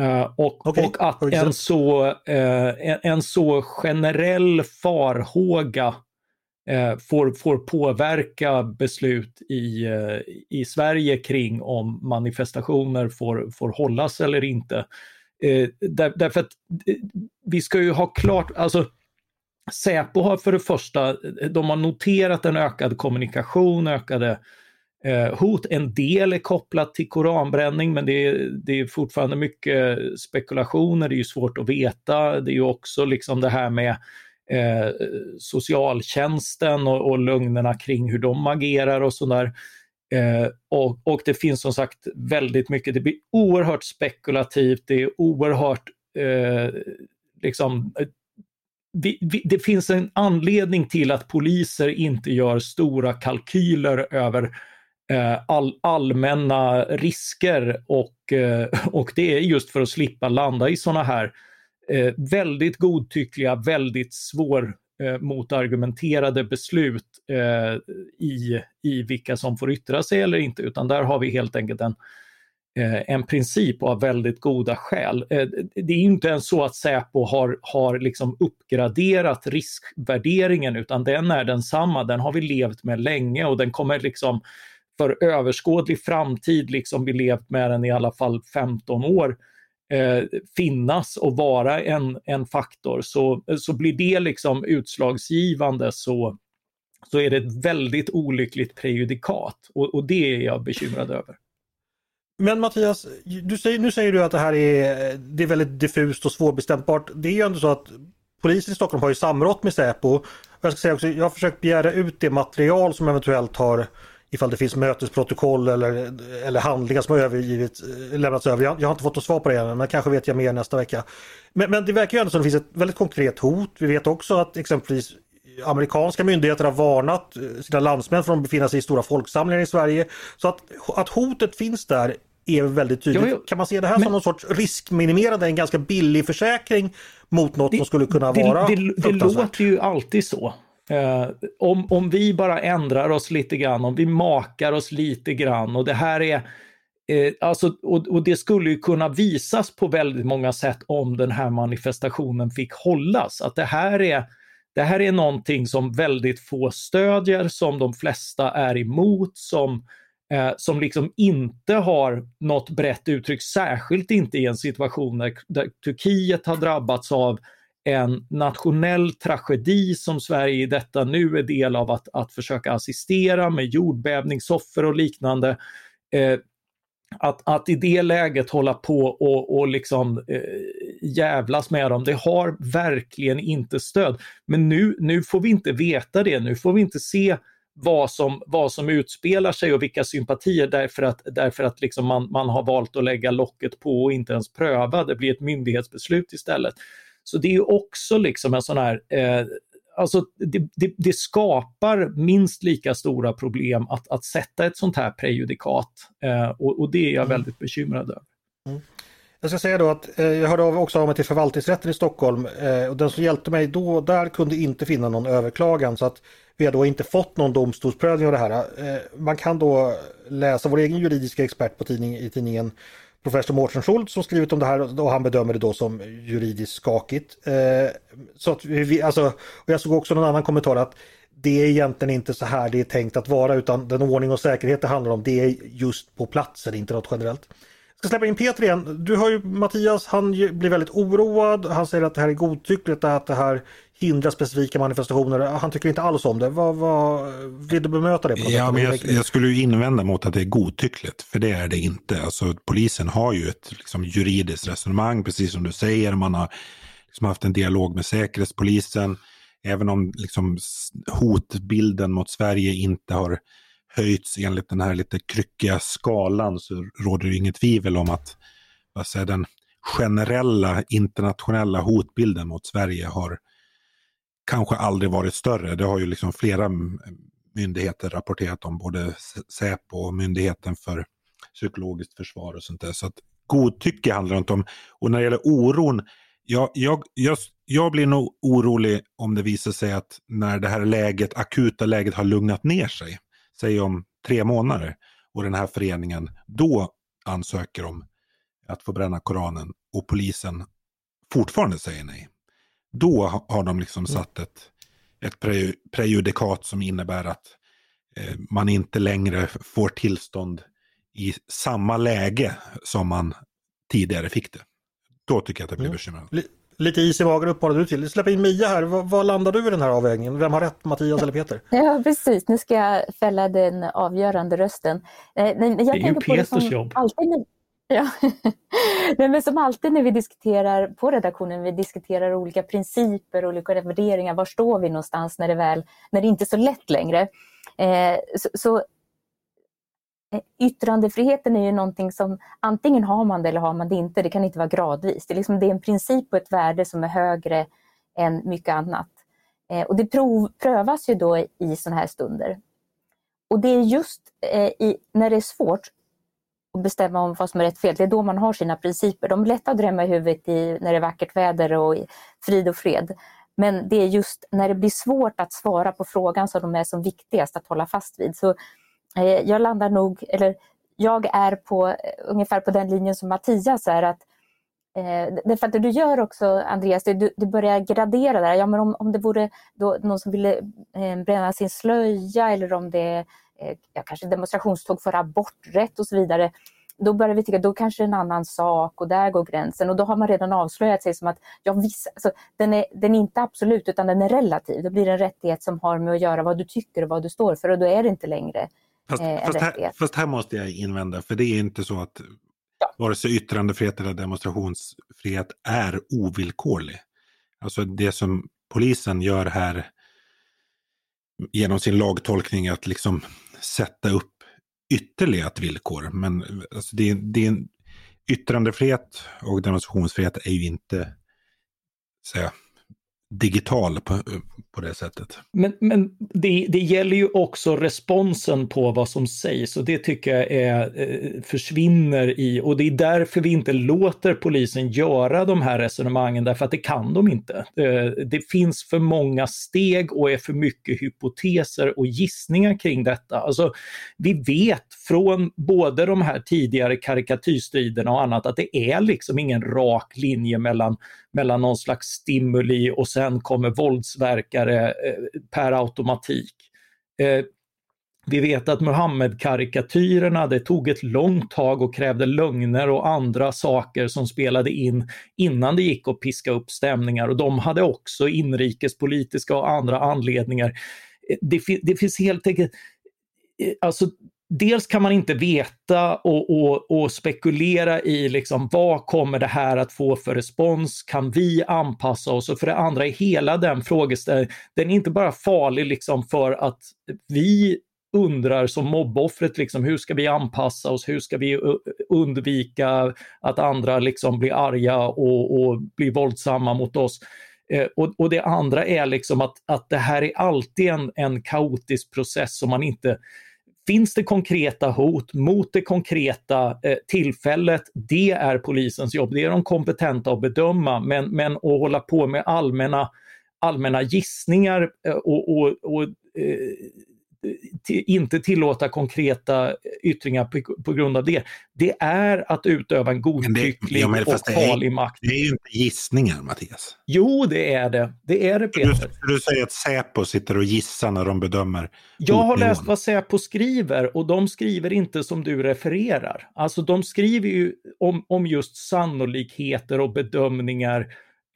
Uh, och, okay. och, att en så, uh, en, en, så generell farhåga uh, får, får påverka beslut i, i Sverige kring om manifestationer får, får hållas eller inte. Där, därför att vi ska ju ha klart, alltså Säpo har för det första, de har noterat en ökad kommunikation, ökade eh, hot. En del är kopplat till koranbränning men det är, det är fortfarande mycket spekulationer, det är ju svårt att veta. Det är ju också liksom det här med eh, socialtjänsten och, och lögnerna kring hur de agerar och sådär. Eh, och, och det finns som sagt väldigt mycket, det blir oerhört spekulativt, det är oerhört eh, liksom eh, vi, vi, det finns en anledning till att poliser inte gör stora kalkyler över Eh, all, allmänna risker och, eh, och det är just för att slippa landa i sådana här eh, väldigt godtyckliga, väldigt svår motargumenterade beslut i, i vilka som får yttra sig eller inte, utan där har vi helt enkelt en, en princip av väldigt goda skäl. Det är inte ens så att Säpo har, har liksom uppgraderat riskvärderingen utan den är densamma, den har vi levt med länge och den kommer liksom för överskådlig framtid, liksom vi levt med den i alla fall 15 år, eh, finnas och vara en, en faktor. Så, så blir det liksom utslagsgivande så, så är det ett väldigt olyckligt prejudikat och, och det är jag bekymrad över. Men Mattias, du säger, nu säger du att det här är, det är väldigt diffust och svårbestämbart. Det är ju ändå så att polisen i Stockholm har ju samrått med Säpo. Jag ska säga också, jag har försökt begära ut det material som eventuellt har ifall det finns mötesprotokoll eller, eller handlingar som har övergivit, eh, lämnats över. Jag, jag har inte fått något svar på det än men kanske vet jag mer nästa vecka. Men, men det verkar ju ändå som det finns ett väldigt konkret hot. Vi vet också att exempelvis amerikanska myndigheter har varnat eh, sina landsmän från att befinna sig i stora folksamlingar i Sverige. Så att, att hotet finns där är väldigt tydligt. Jo, jo. Kan man se det här men, som någon sorts riskminimerande, en ganska billig försäkring mot något det, som skulle kunna det, vara det, det låter ju alltid så. Eh, om, om vi bara ändrar oss lite grann, om vi makar oss lite grann och det här är eh, alltså, och, och, det skulle ju kunna visas på väldigt många sätt om den här manifestationen fick hållas. Att det här är det här är någonting som väldigt få stödjer, som de flesta är emot, som, eh, som liksom inte har något brett uttryck, särskilt inte i en situation där, där Turkiet har drabbats av en nationell tragedi som Sverige i detta nu är del av att, att försöka assistera med jordbävningsoffer och liknande. Eh, att, att i det läget hålla på och, och liksom eh, jävlas med dem, det har verkligen inte stöd. Men nu, nu får vi inte veta det, nu får vi inte se vad som, vad som utspelar sig och vilka sympatier därför att, därför att liksom man, man har valt att lägga locket på och inte ens pröva. Det blir ett myndighetsbeslut istället. Så det är också liksom en sån här eh, Alltså det, det, det, skapar minst lika stora problem att, att sätta ett sånt här prejudikat eh, och, och, det är jag mm. väldigt bekymrad över. Mm. Jag ska säga då att eh, jag hörde också av mig till förvaltningsrätten i Stockholm eh, och den som hjälpte mig då där kunde inte finna någon överklagan så att vi har då inte fått någon domstolsprövning av det här. Eh, man kan då läsa vår egen juridiska expert på tidning, i tidningen professor Mårten Schultz som skrivit om det här och han bedömer det då som juridiskt skakigt. Eh, så att vi, alltså, och jag såg också någon annan kommentar att det är egentligen inte så här det är tänkt att vara utan den ordning och säkerhet det handlar om det är just på platsen, inte något generellt. Jag ska släppa in Peter igen. Du hör ju Mattias, han blir väldigt oroad. Han säger att det här är godtyckligt, att det här hindra specifika manifestationer. Han tycker inte alls om det. Vad, vad, vill du bemöta det? På ja, men jag, jag, skulle ju invända mot att det är godtyckligt, för det är det inte. Alltså, polisen har ju ett liksom, juridiskt resonemang, precis som du säger. Man har liksom, haft en dialog med Säkerhetspolisen. Även om liksom, hotbilden mot Sverige inte har höjts enligt den här lite kryckiga skalan så råder det inget tvivel om att vad säger, den generella internationella hotbilden mot Sverige har kanske aldrig varit större. Det har ju liksom flera myndigheter rapporterat om, både Säpo och Myndigheten för psykologiskt försvar och sånt där. Så att godtycke handlar det inte om. Och när det gäller oron, jag, jag, jag, jag blir nog orolig om det visar sig att när det här läget, akuta läget har lugnat ner sig, säg om tre månader, och den här föreningen då ansöker om att få bränna Koranen och polisen fortfarande säger nej. Då har de liksom mm. satt ett, ett prejudikat som innebär att eh, man inte längre får tillstånd i samma läge som man tidigare fick det. Då tycker jag att det blir mm. bekymmersamt. Lite is i magen uppmanar du till. Släpp in Mia här. Var, var, landar du i den här avvägningen? Vem har rätt, Mattias eller Peter? Ja, precis. Nu ska jag fälla den avgörande rösten. Eh, jag det är ju Peters jobb. Alltid, ja. Nej, men som alltid när vi diskuterar på redaktionen, vi diskuterar olika principer, olika värderingar. Var står vi någonstans när det väl, när det inte är så lätt längre? Eh, så, så eh, yttrandefriheten är ju någonting som antingen har man det eller har man det inte. Det kan inte vara gradvis. Det är, liksom, det är en princip och ett värde som är högre än mycket annat. Eh, och det prov, prövas ju då i sådana här stunder. Och det är just eh, i, när det är svårt och bestämma om vad som är rätt och fel, det är då man har sina principer. De är lätta att drämma i huvudet i, när det är vackert väder och frid och fred. Men det är just när det blir svårt att svara på frågan som de är som viktigast att hålla fast vid. Så Eh, jag landar nog, eller jag är på eh, ungefär på den linjen som Mattias är att Eh, därför att det du gör också Andreas, du, du börjar gradera där. Ja, men om, om det vore då någon som ville eh, bränna sin slöja eller om det är ja, kanske demonstrationståg för aborträtt och så vidare. Då börjar vi tycka då kanske det är en annan sak och där går gränsen och då har man redan avslöjat sig som att ja, viss, alltså, den, är, den är inte absolut utan den är relativ. Då blir det en rättighet som har med att göra vad du tycker och vad du står för och då är det inte längre Fast, eh, fast, här, fast, här, måste jag invända, för det är inte så att ja. vare sig yttrandefrihet eller demonstrationsfrihet är ovillkorlig. Alltså det som polisen gör här genom sin lagtolkning att liksom sätta upp ytterligare ett villkor. Men alltså det, det är yttrandefrihet och demonstrationsfrihet är ju inte säga, digital på, på det sättet. Men, men det, det gäller ju också responsen på vad som sägs och det tycker jag är, eh, försvinner i och det är därför vi inte låter polisen göra de här resonemangen därför att det kan de inte. Eh, det finns för många steg och är för mycket hypoteser och gissningar kring detta. Alltså, vi vet från både de här tidigare karikatyrstriderna och annat att det är liksom ingen rak linje mellan, mellan någon slags stimuli och sen kommer våldsverkare eh, per automatik. Eh, vi vet att Muhammed-karikatyrerna, det tog ett långt tag och krävde lögner och andra saker som spelade in innan det gick att piska upp stämningar och de hade också inrikespolitiska och andra anledningar. Eh, det, det finns helt enkelt, eh, alltså dels kan man inte veta och, och, och, spekulera i liksom, vad kommer det här att få för respons? Kan vi anpassa oss? Och för det andra är hela den frågeställningen, den är inte bara farlig liksom för att vi undrar som mobboffret, liksom, hur ska vi anpassa oss? Hur ska vi undvika att andra liksom blir arga och, och blir våldsamma mot oss? Eh, och, och, det andra är liksom att, att det här är alltid en, en kaotisk process som man inte Finns det konkreta hot mot det konkreta eh, tillfället, det är polisens jobb. Det är de kompetenta att bedöma, men, men att hålla på med allmänna, allmänna gissningar eh, och, och, och eh, inte tillåta konkreta yttringar på, på, grund av det. Det är att utöva en godtycklig ja, och farlig makt. Det är ju inte gissningar, Mattias. Jo, det är det. Det är det, Peter. Du, du säger att Säpo sitter och gissar när de bedömer Jag har läst vad Säpo skriver och de skriver inte som du refererar. Alltså de skriver ju om, om just sannolikheter och bedömningar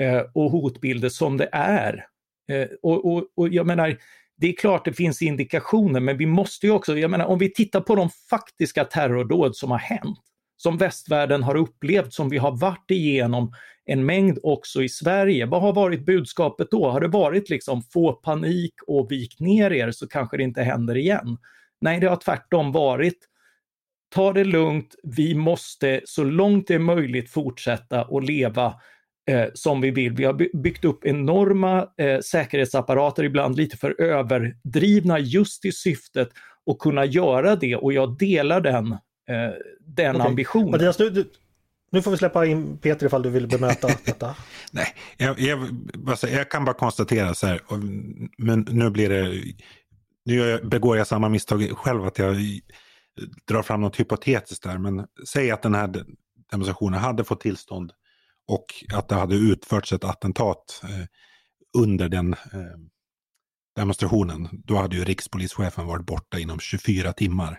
eh, och hotbilder som det är. Eh, och, och, och jag menar, det är klart det finns indikationer, men vi måste ju också, jag menar om vi tittar på de faktiska terrordåd som har hänt, som västvärlden har upplevt, som vi har varit igenom en mängd också i Sverige. Vad har varit budskapet då? Har det varit liksom få panik och vik ner er så kanske det inte händer igen? Nej, det har tvärtom varit ta det lugnt, vi måste så långt det är möjligt fortsätta att leva eh, som vi vill. Vi har byggt upp enorma eh, säkerhetsapparater, ibland lite för överdrivna just i syftet att kunna göra det och jag delar den, eh, den okay. ambitionen. Mattias, nu, du, nu får vi släppa in Peter ifall du vill bemöta detta. Nej, jag, jag, alltså, jag, kan bara konstatera så här, men nu blir det, nu begår jag samma misstag själv att jag drar fram något hypotetiskt där, men säg att den här demonstrationen hade fått tillstånd och att det hade utförts ett attentat eh, under den eh, demonstrationen. Då hade ju rikspolischefen varit borta inom 24 timmar.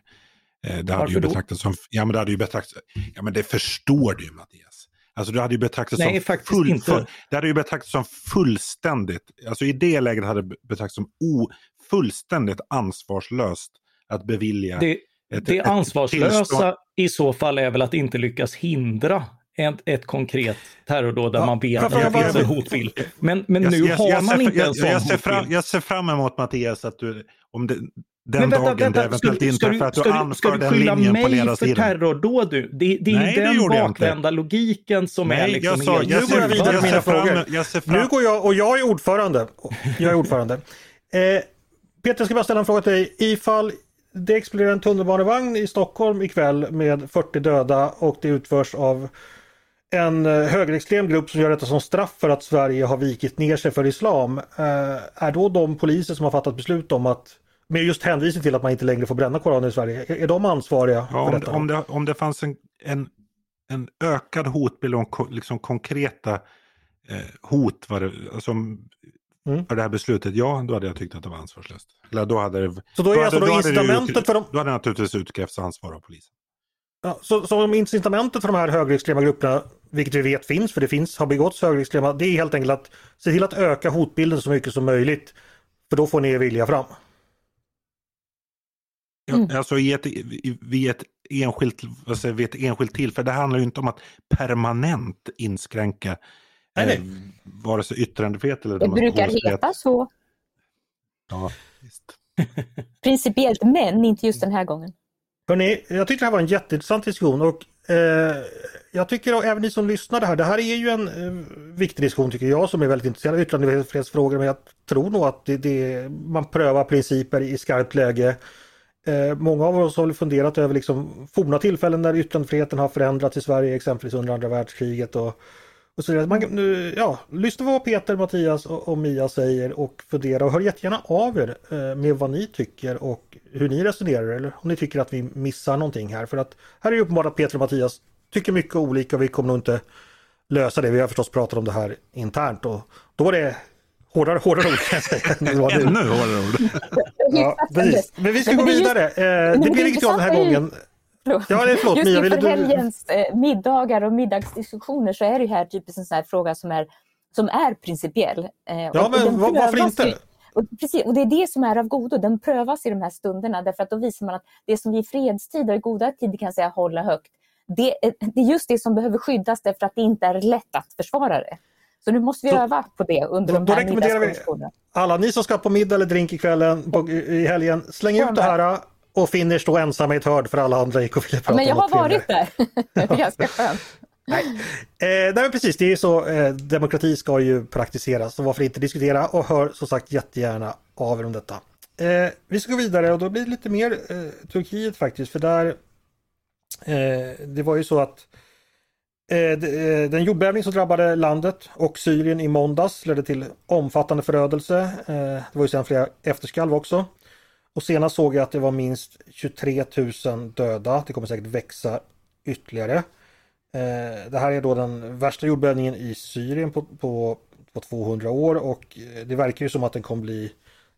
Eh, det hade ju betraktats som, ja men det hade ju betraktats, ja men det förstår du Mattias. Alltså det hade ju betraktats Nej, som full, inte. Full, det hade ju betraktats som fullständigt, alltså i det läget hade det betraktats som o, fullständigt ansvarslöst att bevilja det, ett, det ett ansvarslösa i så fall är väl att inte lyckas hindra ett, ett konkret terrordåd där ja, man vet att det finns en hotbild. Men, men nu jag, har man inte en sån jag ser, fram, jag ser fram emot Mattias att du, om det, den vänta, dagen vänta, det eventuellt inträffar att du anför den linjen på ledarsidan. Ska du skylla mig för terrordåd du? Det, det är Nej, ju den bakvända logiken som Nej, är liksom jag sa, jag ser, vidare jag mina frågor. Jag ser fram. Nu går jag, och jag är ordförande. Jag är ordförande. eh, Peter, jag ska bara ställa en fråga till dig. Ifall det exploderar en tunnelbanevagn i Stockholm ikväll med 40 döda och det utförs av en eh, högerextrem grupp som gör detta som straff för att Sverige har vikit ner sig för islam. Eh, är då de poliser som har fattat beslut om att med just hänvisning till att man inte längre får bränna Koranen i Sverige, är, de ansvariga ja, för detta? Om det, om det fanns en, en, en ökad hotbild och liksom konkreta eh, hot var det, alltså, mm. för det här beslutet, ja då hade jag tyckt att det var ansvarslöst. Eller då hade det, så då är då alltså hade, då incitamentet ut, för dem? Då hade naturligtvis utkrävts ansvar av polisen. Ja, så, så incitamentet för de här högerextrema grupperna, vilket vi vet finns, för det finns, har begåtts högerextrema, det är helt enkelt att se till att öka hotbilden så mycket som möjligt. För då får ni er vilja fram. Mm. Alltså i ett, vid, ett enskilt, alltså vid ett enskilt tillfälle. Det handlar ju inte om att permanent inskränka nej, nej. Eh, vare sig yttrandefrihet eller Det brukar heta så. Ja, visst. Principiellt, men inte just den här gången. Hörrni, jag tyckte det här var en jätteintressant diskussion och eh, jag tycker och även ni som lyssnar det här, det här är ju en eh, viktig diskussion tycker jag som är väldigt intresserad av yttrandefrihetsfrågor men jag tror nog att det, det, man prövar principer i skarpt läge. Eh, många av oss har funderat över liksom forna tillfällen när yttrandefriheten har förändrats i Sverige, exempelvis under andra världskriget. Och, och så man, nu, ja, lyssna på vad Peter, Mattias och, och, Mia säger och fundera och hör jättegärna av er eh, med vad ni tycker och hur ni resonerar eller om ni tycker att vi missar någonting här. För att här är det uppenbart att Peter och Mattias tycker mycket olika och vi kommer nog inte lösa det. Vi har förstås pratat om det här internt och då var det Hårdare, hårdare ord kan jag säga. Ännu hårdare ord. ja, precis. Men vi ska gå vidare. Eh, det blir inget av den här gången. Ja, det är förlåt, Just Mia, inför helgens eh, middagar och middagsdiskussioner så är det här typiskt en sån här fråga som är, som är principiell. Eh, ja, men varför inte? Och, precis, och det är det som är av godo, den prövas i de här stunderna därför att då visar man att det som vi i fredstid och i goda tider kan säga hålla högt, det, det är just det som behöver skyddas därför att det inte är lätt att försvara det. Så nu måste vi så, öva på det under då, de här middagskonversationerna. Alla ni som ska på middag eller drink ikvällen, på, i helgen, släng ut det här och finner stå ensamma i ett hörn för alla andra gick och ville prata Men jag har varit där. det är ganska skönt. Nej. Eh, nej precis, det är så eh, demokrati ska ju praktiseras så varför inte diskutera och hör som sagt jättegärna av er om detta. Eh, vi ska gå vidare och då blir det lite mer eh, Turkiet faktiskt för där eh, det var ju så att Eh, eh, den jordbävning som drabbade landet och Syrien i måndags ledde till omfattande förödelse. Det var ju sedan flera efterskalv också. Och senast såg jag att det var minst 23 000 döda. Det kommer säkert växa ytterligare. Eh, det här är då den värsta jordbävningen i Syrien på, på, på 200 år och eh, det verkar ju som att den kommer bli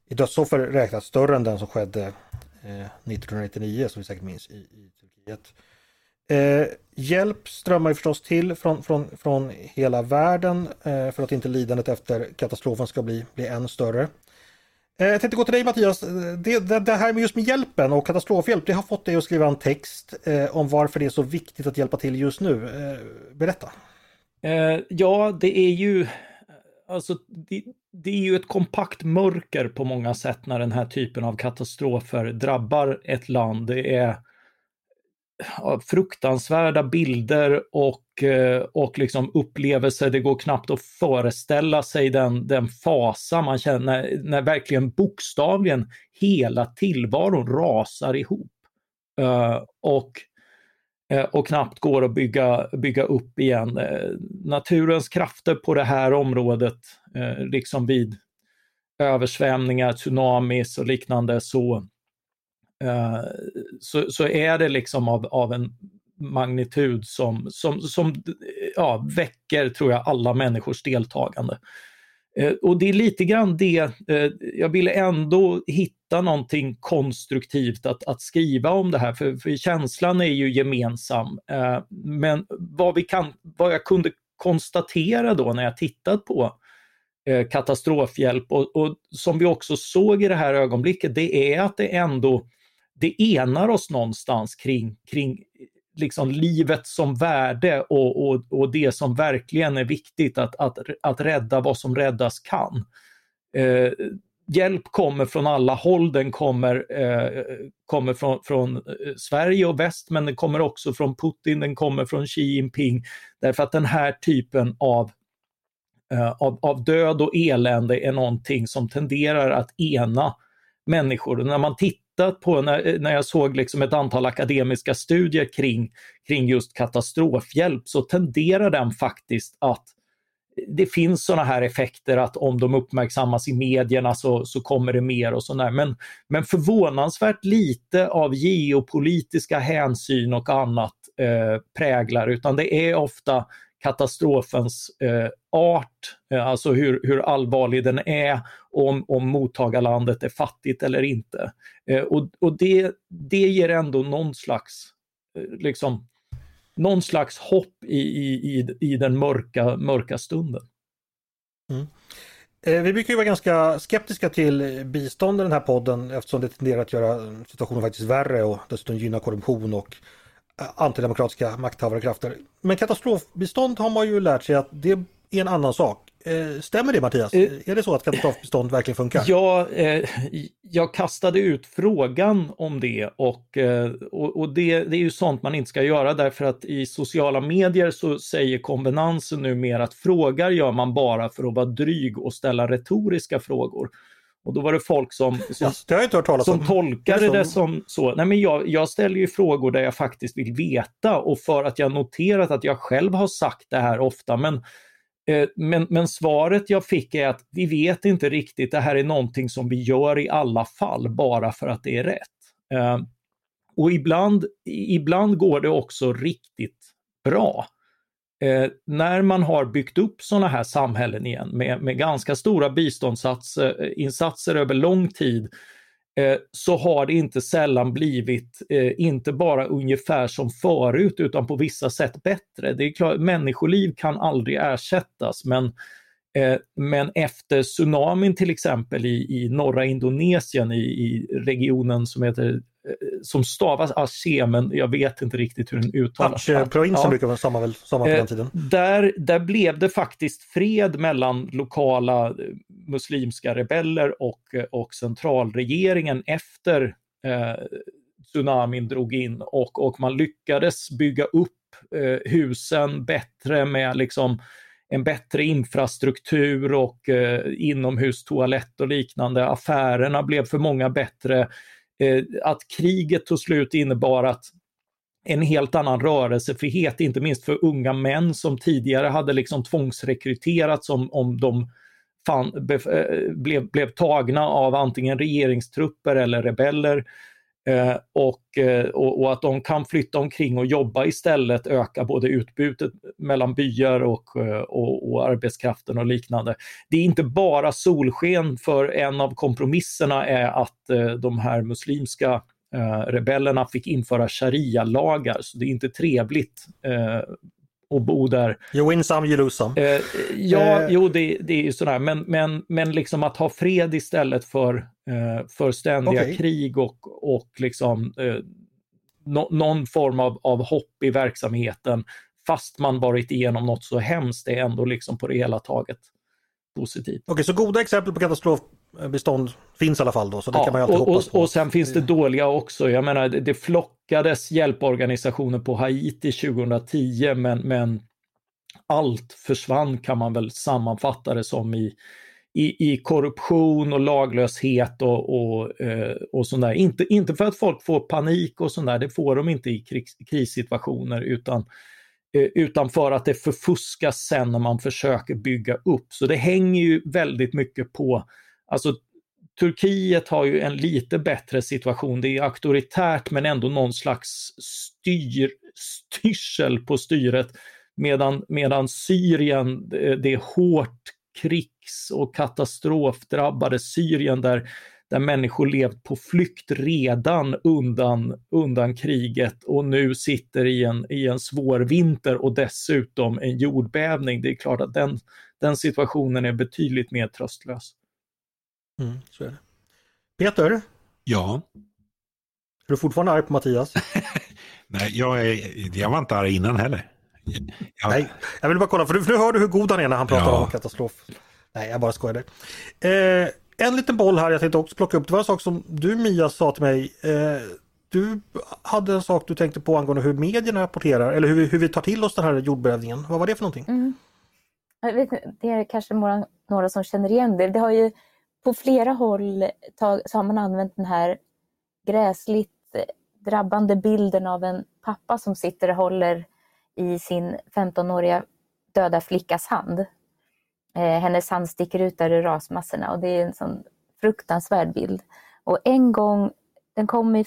i dödsoffer räknat större än den som skedde eh, 1999 som vi säkert minns i, i Turkiet. Eh, hjälp strömmar ju förstås till från, från, från hela världen eh, för att inte lidandet efter katastrofen ska bli, bli än större. Eh, jag tänkte gå till dig Mattias. Eh, det, det, det, här med just med hjälpen och katastrofhjälp, det har fått dig att skriva en text eh, om varför det är så viktigt att hjälpa till just nu. Eh, berätta. Eh, ja, det är ju Alltså, det, det, är ju ett kompakt mörker på många sätt när den här typen av katastrofer drabbar ett land. Det är fruktansvärda bilder och, eh, och liksom upplevelser. Det går knappt att föreställa sig den, den fasa man känner när, när verkligen bokstavligen hela tillvaron rasar ihop. Eh, och, eh, och knappt går att bygga, bygga upp igen. Naturens krafter på det här området, liksom vid översvämningar, tsunamis och liknande, så, Eh, så, så är det liksom av, av en magnitud som, som, som ja, väcker, tror jag, alla människors deltagande. Eh, och det är lite grann det, eh, jag ville ändå hitta någonting konstruktivt att, att skriva om det här, för, för känslan är ju gemensam. Eh, men vad, vi kan, vad jag kunde konstatera då när jag tittat på eh, katastrofhjälp och, och, som vi också såg i det här ögonblicket, det är att det ändå det enar oss någonstans kring, kring liksom livet som värde och, och, och det som verkligen är viktigt att, att, att rädda vad som räddas kan. Eh, hjälp kommer från alla håll, den kommer, eh, kommer från, från eh, Sverige och väst men den kommer också från Putin, den kommer från Xi Jinping. Därför att den här typen av, eh, av, av död och elände är någonting som tenderar att ena människor. när man tittar tittat på när, när jag såg liksom ett antal akademiska studier kring, kring just katastrofhjälp så tenderar den faktiskt att det finns sådana här effekter att om de uppmärksammas i medierna så, så kommer det mer och sådär. Men, men förvånansvärt lite av geopolitiska hänsyn och annat eh, präglar utan det är ofta katastrofens eh, art, eh, alltså hur, hur allvarlig den är, om, om mottagarlandet är fattigt eller inte. Eh, och och det, det ger ändå någon slags, eh, liksom, någon slags hopp i, i, i, i den mörka, mörka stunden. Mm. Eh, vi brukar ju vara ganska skeptiska till bistånd i den här podden eftersom det tenderar att göra situationen faktiskt värre och dessutom gynna korruption och antidemokratiska makthavare krafter. Men katastrofbistånd har man ju lärt sig att det är en annan sak. Eh, stämmer det Mattias? Eh, är det så att katastrofbistånd verkligen funkar? Ja, eh, jag kastade ut frågan om det och, och, och det, det, är ju sånt man inte ska göra därför att i sociala medier så säger konvenansen numera att frågar gör man bara för att vara dryg och ställa retoriska frågor. Och då var det folk som, som, ja, som tolkade det, det som så. Nej, men jag, jag ställer ju frågor där jag faktiskt vill veta och för att jag noterat att jag själv har sagt det här ofta. Men, eh, men, men svaret jag fick är att vi vet inte riktigt, det här är någonting som vi gör i alla fall bara för att det är rätt. Eh, och ibland, ibland går det också riktigt bra. Eh, när man har byggt upp sådana här samhällen igen med, med ganska stora biståndsinsatser eh, över lång tid eh, så har det inte sällan blivit eh, inte bara ungefär som förut utan på vissa sätt bättre. Det är klart, människoliv kan aldrig ersättas men, eh, men efter tsunamin till exempel i, i norra Indonesien i, i regionen som heter som stavas Aceh, men jag vet inte riktigt hur den uttalas. Aceh-provinsen ja. brukar vara samma, väl, samma på den eh, tiden. Där, där blev det faktiskt fred mellan lokala eh, muslimska rebeller och, och centralregeringen efter eh, tsunamin drog in och, och man lyckades bygga upp eh, husen bättre med liksom en bättre infrastruktur och eh, inomhustoalett och liknande. Affärerna blev för många bättre Eh, Eh, att kriget tog slut innebar att en helt annan rörelsefrihet, inte minst för unga män som tidigare hade liksom tvångsrekryterats om, om de fan, be, eh, blev, blev tagna av antingen regeringstrupper eller rebeller. Eh, och, eh, och, och, att de kan flytta omkring och jobba istället ökar både utbudet mellan byar och, eh, och, och, arbetskraften och liknande. Det är inte bara solsken för en av kompromisserna är att eh, de här muslimska eh, rebellerna fick införa sharia-lagar, så det är inte trevligt eh, och bo där. You win some, you lose some. Eh, ja, eh. jo det, det är ju sådär, men, men, men liksom att ha fred istället för, eh, för ständiga okay. krig och, och liksom eh, no, någon form av, av hopp i verksamheten fast man varit igenom något så hemskt är ändå liksom på det hela taget positivt. Okej, okay, så goda exempel på katastrof bestånd finns i alla fall då, så det ja, kan man ju alltid och, hoppas på. Och sen finns det dåliga också. Jag menar, det flockades hjälporganisationer på Haiti 2010, men, men allt försvann kan man väl sammanfatta det som i, i, i korruption och laglöshet och, och, eh, och sånt där. Inte, inte för att folk får panik och sånt där, det får de inte i kris, krissituationer, utan, eh, utan för att det förfuskas sen när man försöker bygga upp. Så det hänger ju väldigt mycket på, alltså Turkiet har ju en lite bättre situation. Det är auktoritärt men ändå någon slags styr, styrsel på styret. Medan, medan Syrien, det är hårt krigs och katastrofdrabbade Syrien där, där människor levt på flykt redan undan, undan kriget och nu sitter i en, i en svår vinter och dessutom en jordbävning. Det är klart att den, den situationen är betydligt mer tröstlös. Mm, så är det. Peter? Ja? Är du fortfarande arg på Mattias? Nej, jag, är, jag var inte arg innan heller. Jag... Nej, jag vill bara kolla, för nu hör du hur god han är när han pratar ja. om katastrof. Nej, jag bara skojade. Eh, en liten boll här jag tänkte också plocka upp. Det var en sak som du Mia sa till mig. Eh, du hade en sak du tänkte på angående hur medierna rapporterar eller hur, hur vi tar till oss den här jordbävningen. Vad var det för någonting? Mm. Jag vet, det är kanske några, några som känner igen det. Det har ju på flera håll tag, så har man använt den här gräsligt drabbande bilden av en pappa som sitter och håller i sin 15-åriga döda flickas hand. Eh, hennes hand sticker ut där ur rasmassorna och det är en sån fruktansvärd bild. Och en gång, den kom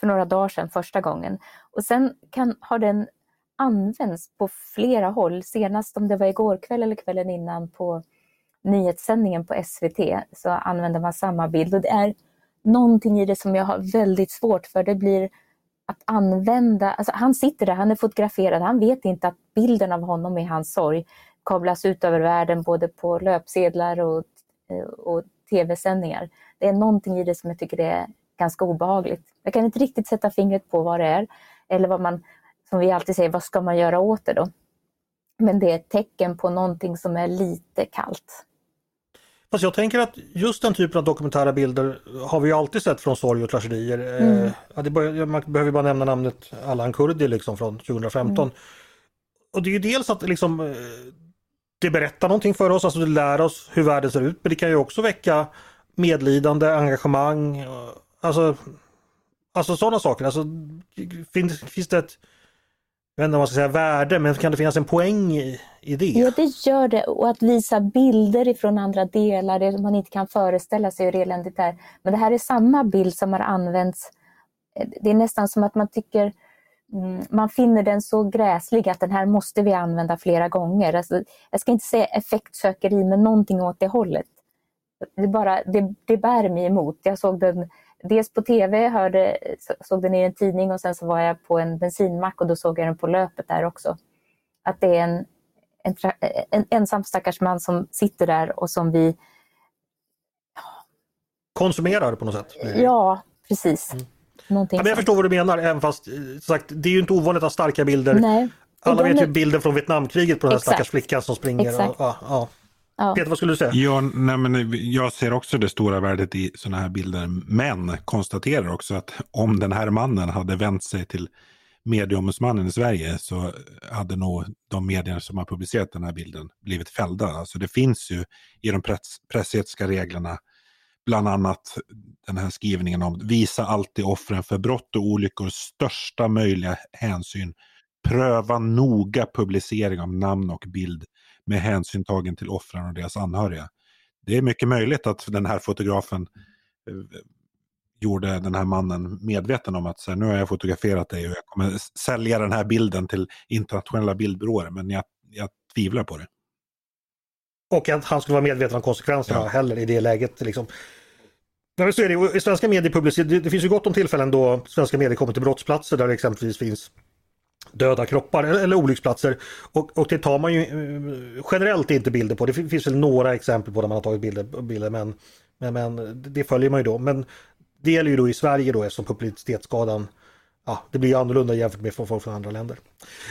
för några dagar sedan första gången och sen kan, har den använts på flera håll. Senast om det var igår kväll eller kvällen innan på nyhetssändningen på SVT så använder man samma bild och det är någonting i det som jag har väldigt svårt för. Det blir att använda, alltså han sitter där, han är fotograferad, han vet inte att bilden av honom i hans sorg kablas ut över världen både på löpsedlar och, eh, och tv-sändningar. Det är någonting i det som jag tycker är ganska obehagligt. Jag kan inte riktigt sätta fingret på vad det är eller vad man, som vi alltid säger, vad ska man göra åt det då? Men det är ett tecken på någonting som är lite kallt. Fast jag tänker att just den typen av dokumentära bilder har vi alltid sett från sorg och tragedier. Mm. Eh, ja, det bör, man behöver bara nämna namnet Allan Kurdi liksom från 2015. Mm. Och det är ju dels att liksom, eh, det berättar någonting för oss, alltså det lär oss hur världen ser ut. Men det kan ju också väcka medlidande, engagemang. Alltså, alltså sådana saker. Alltså, finns, finns det ett jag vet inte om man ska säga värde, men kan det finnas en poäng i, i det? Ja, det gör det. Och att visa bilder ifrån andra delar, det man inte kan föreställa sig hur eländigt det är. Men det här är samma bild som har använts. Det är nästan som att man tycker mm, man finner den så gräslig att den här måste vi använda flera gånger. Alltså, jag ska inte säga effektsökeri, men någonting åt det hållet. Det, bara, det, det bär mig emot. Jag såg den dels på tv, hörde, såg den i en tidning och sen så var jag på en bensinmack och då såg jag den på löpet där också. Att det är en, en, en ensam stackars man som sitter där och som vi konsumerar på något sätt? Ja, precis. Mm. Ja, men jag förstår vad du menar, även fast sagt, det är ju inte ovanligt att ha starka bilder. Nej. Alla vet ju bilden från Vietnamkriget på den här stackars flickan som springer. Och, ja, ja. Ja. Peter, vad skulle du säga? Ja, nej, men jag ser också det stora värdet i sådana här bilder, men konstaterar också att om den här mannen hade vänt sig till medieombudsmannen i Sverige så hade nog de medier som har publicerat den här bilden blivit fällda. Alltså det finns ju i de press, pressetiska reglerna bland annat den här skrivningen om visa alltid offren för brott och olyckor största möjliga hänsyn. Pröva noga publicering av namn och bild med hänsyn tagen till offren och deras anhöriga. Det är mycket möjligt att den här fotografen eh, gjorde den här mannen medveten om att så här, nu har jag fotograferat dig och jag kommer sälja den här bilden till internationella bildbyråer, men jag, jag tvivlar på det. Och att han skulle vara medveten om konsekvenserna ja. heller i det läget. Liksom. Men så är det, I svenska medier publiceras, det, det finns ju gott om tillfällen då svenska medier kommer till brottsplatser där det exempelvis finns döda kroppar eller olycksplatser. Och, och det tar man ju eh, generellt inte bilder på. Det finns väl några exempel på där man har tagit bilder, bilder men, men, men det följer man ju då. Men det gäller ju då i Sverige då eftersom publicitetsskadan ja, det blir annorlunda jämfört med folk från andra länder.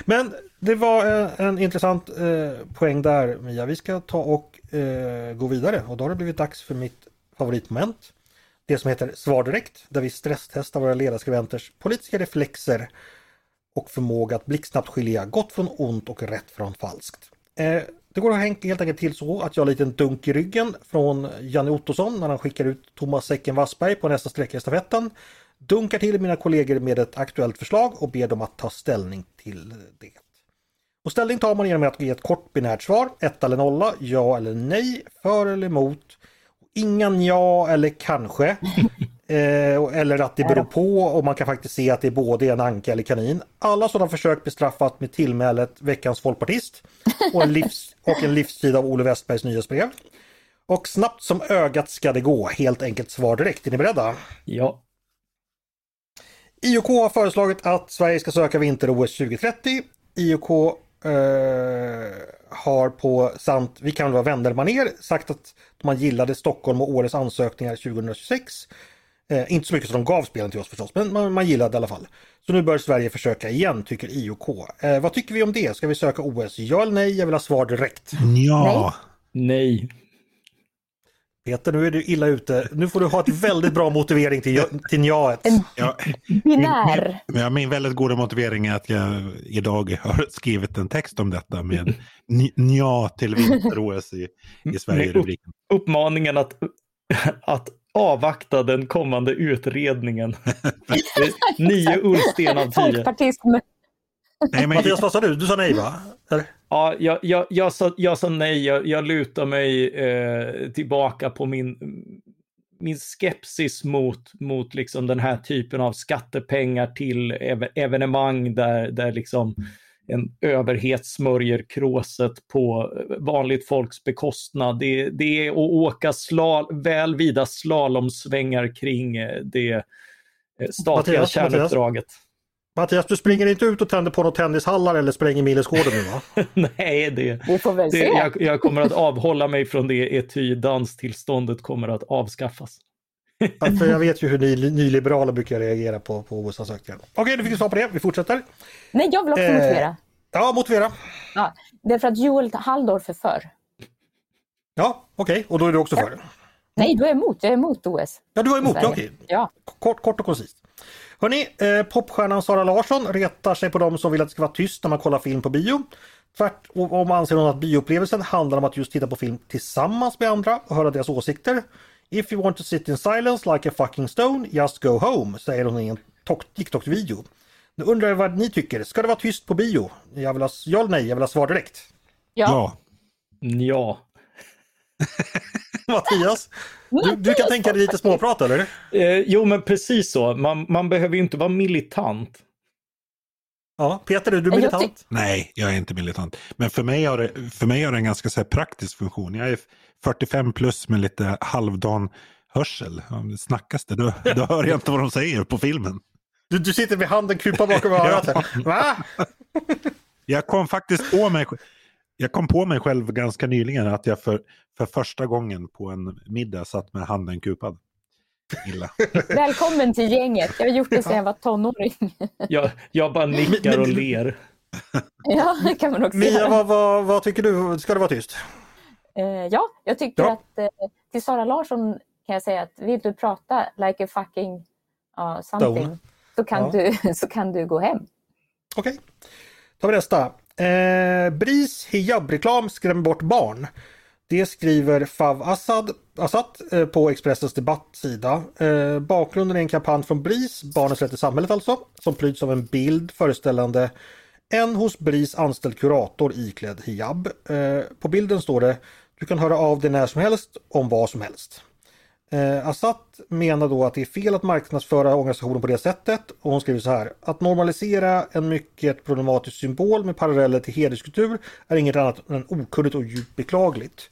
Men det var en, en intressant eh, poäng där Mia. Vi ska ta och eh, gå vidare och då har det blivit dags för mitt favoritmoment. Det som heter Svar direkt, där vi stresstestar våra ledarskribenters politiska reflexer och förmåga att blixtsnabbt skilja gott från ont och rätt från falskt. Eh, det går helt enkelt till så att jag har en liten dunk i ryggen från Janne Ottosson när han skickar ut Thomas Säcken Wassberg på nästa sträcka i stafetten. Dunkar till mina kollegor med ett aktuellt förslag och ber dem att ta ställning till det. Och ställning tar man genom att ge ett kort binärt svar, ett eller nolla, ja eller nej, för eller emot. Inga ja eller kanske. eh, eller att det beror på och man kan faktiskt se att det är både en anka eller kanin. Alla sådana försök bestraffat med tillmälet veckans folkpartist och en, livs och en livstid av Olle Westbergs nyhetsbrev. Och snabbt som ögat ska det gå, helt enkelt svar direkt. Är ni beredda? Ja. IOK har föreslagit att Sverige ska söka vinter-OS 2030. IOK eh, har på sant Vi kan vara vänner maner sagt att man gillade Stockholm och årets ansökningar 2026. Eh, inte så mycket som de gav spelen till oss förstås, men man, man gillade i alla fall. Så nu bör Sverige försöka igen, tycker IOK. Eh, vad tycker vi om det? Ska vi söka OS? Ja eller nej? Jag vill ha svar direkt. Ja. Nej. Peter, nu är du illa ute. Nu får du ha ett väldigt bra motivering till, till njaet. Ja, Binär. min, min, min väldigt goda motivering är att jag idag har skrivit en text om detta med nja till vinter-OS i, i Sverige. Med upp, uppmaningen att, att avvakta den kommande utredningen. Nio ullsten av tio. Folkpartism. Nej, men... Mattias, vad sa du? Du sa nej va? Eller? Ja, jag, jag, jag, sa, jag sa nej. Jag, jag lutar mig eh, tillbaka på min, min skepsis mot, mot liksom den här typen av skattepengar till ev evenemang där, där liksom en överhet smörjer kråset på vanligt folks bekostnad. Det, det är att åka slal, väl vida slalomsvängar kring eh, det eh, statliga Mattias, kärnuppdraget. Mattias. Mattias, du springer inte ut och tänder på några tennishallar eller spränger Millesgården nu va? Nej, det, Vi får väl det, se. jag, jag kommer att avhålla mig från det ety danstillståndet kommer att avskaffas. Ja, för jag vet ju hur ni nyliberaler brukar reagera på, på OS-ansökningar. Okej, du fick svar på det. Vi fortsätter. Nej, jag vill också Eh, motivera. Ja, motivera. Ja, därför att Joel Halldorf är för. Ja, okej. Och då är du också för? Nej, du är emot. Jag är emot OS. Ja, du var emot. Sverige. Okej. Ja. Kort, kort och koncist. Hörni, eh, popstjärnan Sara Larsson retar sig på de som vill att det ska vara tyst när man kollar film på bio. Tvärtom anser hon att bioupplevelsen handlar om att just titta på film tillsammans med andra och höra deras åsikter. If you want to sit in silence like a fucking stone, just go home, säger hon i en TikTok-video. Nu undrar jag vad ni tycker. Ska det vara tyst på bio? Jag vill ha, ja eller nej? Jag vill ha svar direkt. Ja. Ja. Mattias, du, du kan tänka dig lite småprat eller? Eh, jo, men precis så. Man, man behöver ju inte vara militant. Ja, Peter, är du Jag militant? Nej, jag är inte militant. Men för mig har det, för mig har det en ganska så här, praktisk funktion. Jag är 45 plus med lite halvdan hörsel. Snackas det, då, då hör jag inte vad de säger på filmen. Du, du sitter med handen kupad bakom örat. här. Va? Jag kom faktiskt på mig, jag kom på mig själv ganska nyligen att jag för, för första gången på en middag satt med handen kupad. Illa. Välkommen till gänget. Jag har gjort det sedan jag var tonåring. Jag, jag bara nickar och ler. Ja, det kan man också Mia, göra. vad, vad, vad tycker du? Ska det vara tyst? Eh, ja, jag tycker Ja. att eh, till Sara Larsson kan jag säga att vill du prata like a fucking ja, something Stone. så kan, Ja. du, så kan du gå hem. Okej. tar vi nästa. Eh, BRIS hijab-reklam skrämmer bort barn. Det skriver Fav Assad, Assad eh, på Expressens debattsida. Eh, bakgrunden är en kampanj från BRIS, Barnens rätt i samhället alltså, som pryds av en bild föreställande en hos BRIS anställd kurator iklädd hijab. Eh, på bilden står det Du kan höra av dig när som helst om vad som helst. Eh, Assad menar då att det är fel att marknadsföra organisationen på det sättet och hon skriver så här. Att normalisera en mycket problematisk symbol med paralleller till hederskultur är inget annat än okunnigt och djupt beklagligt.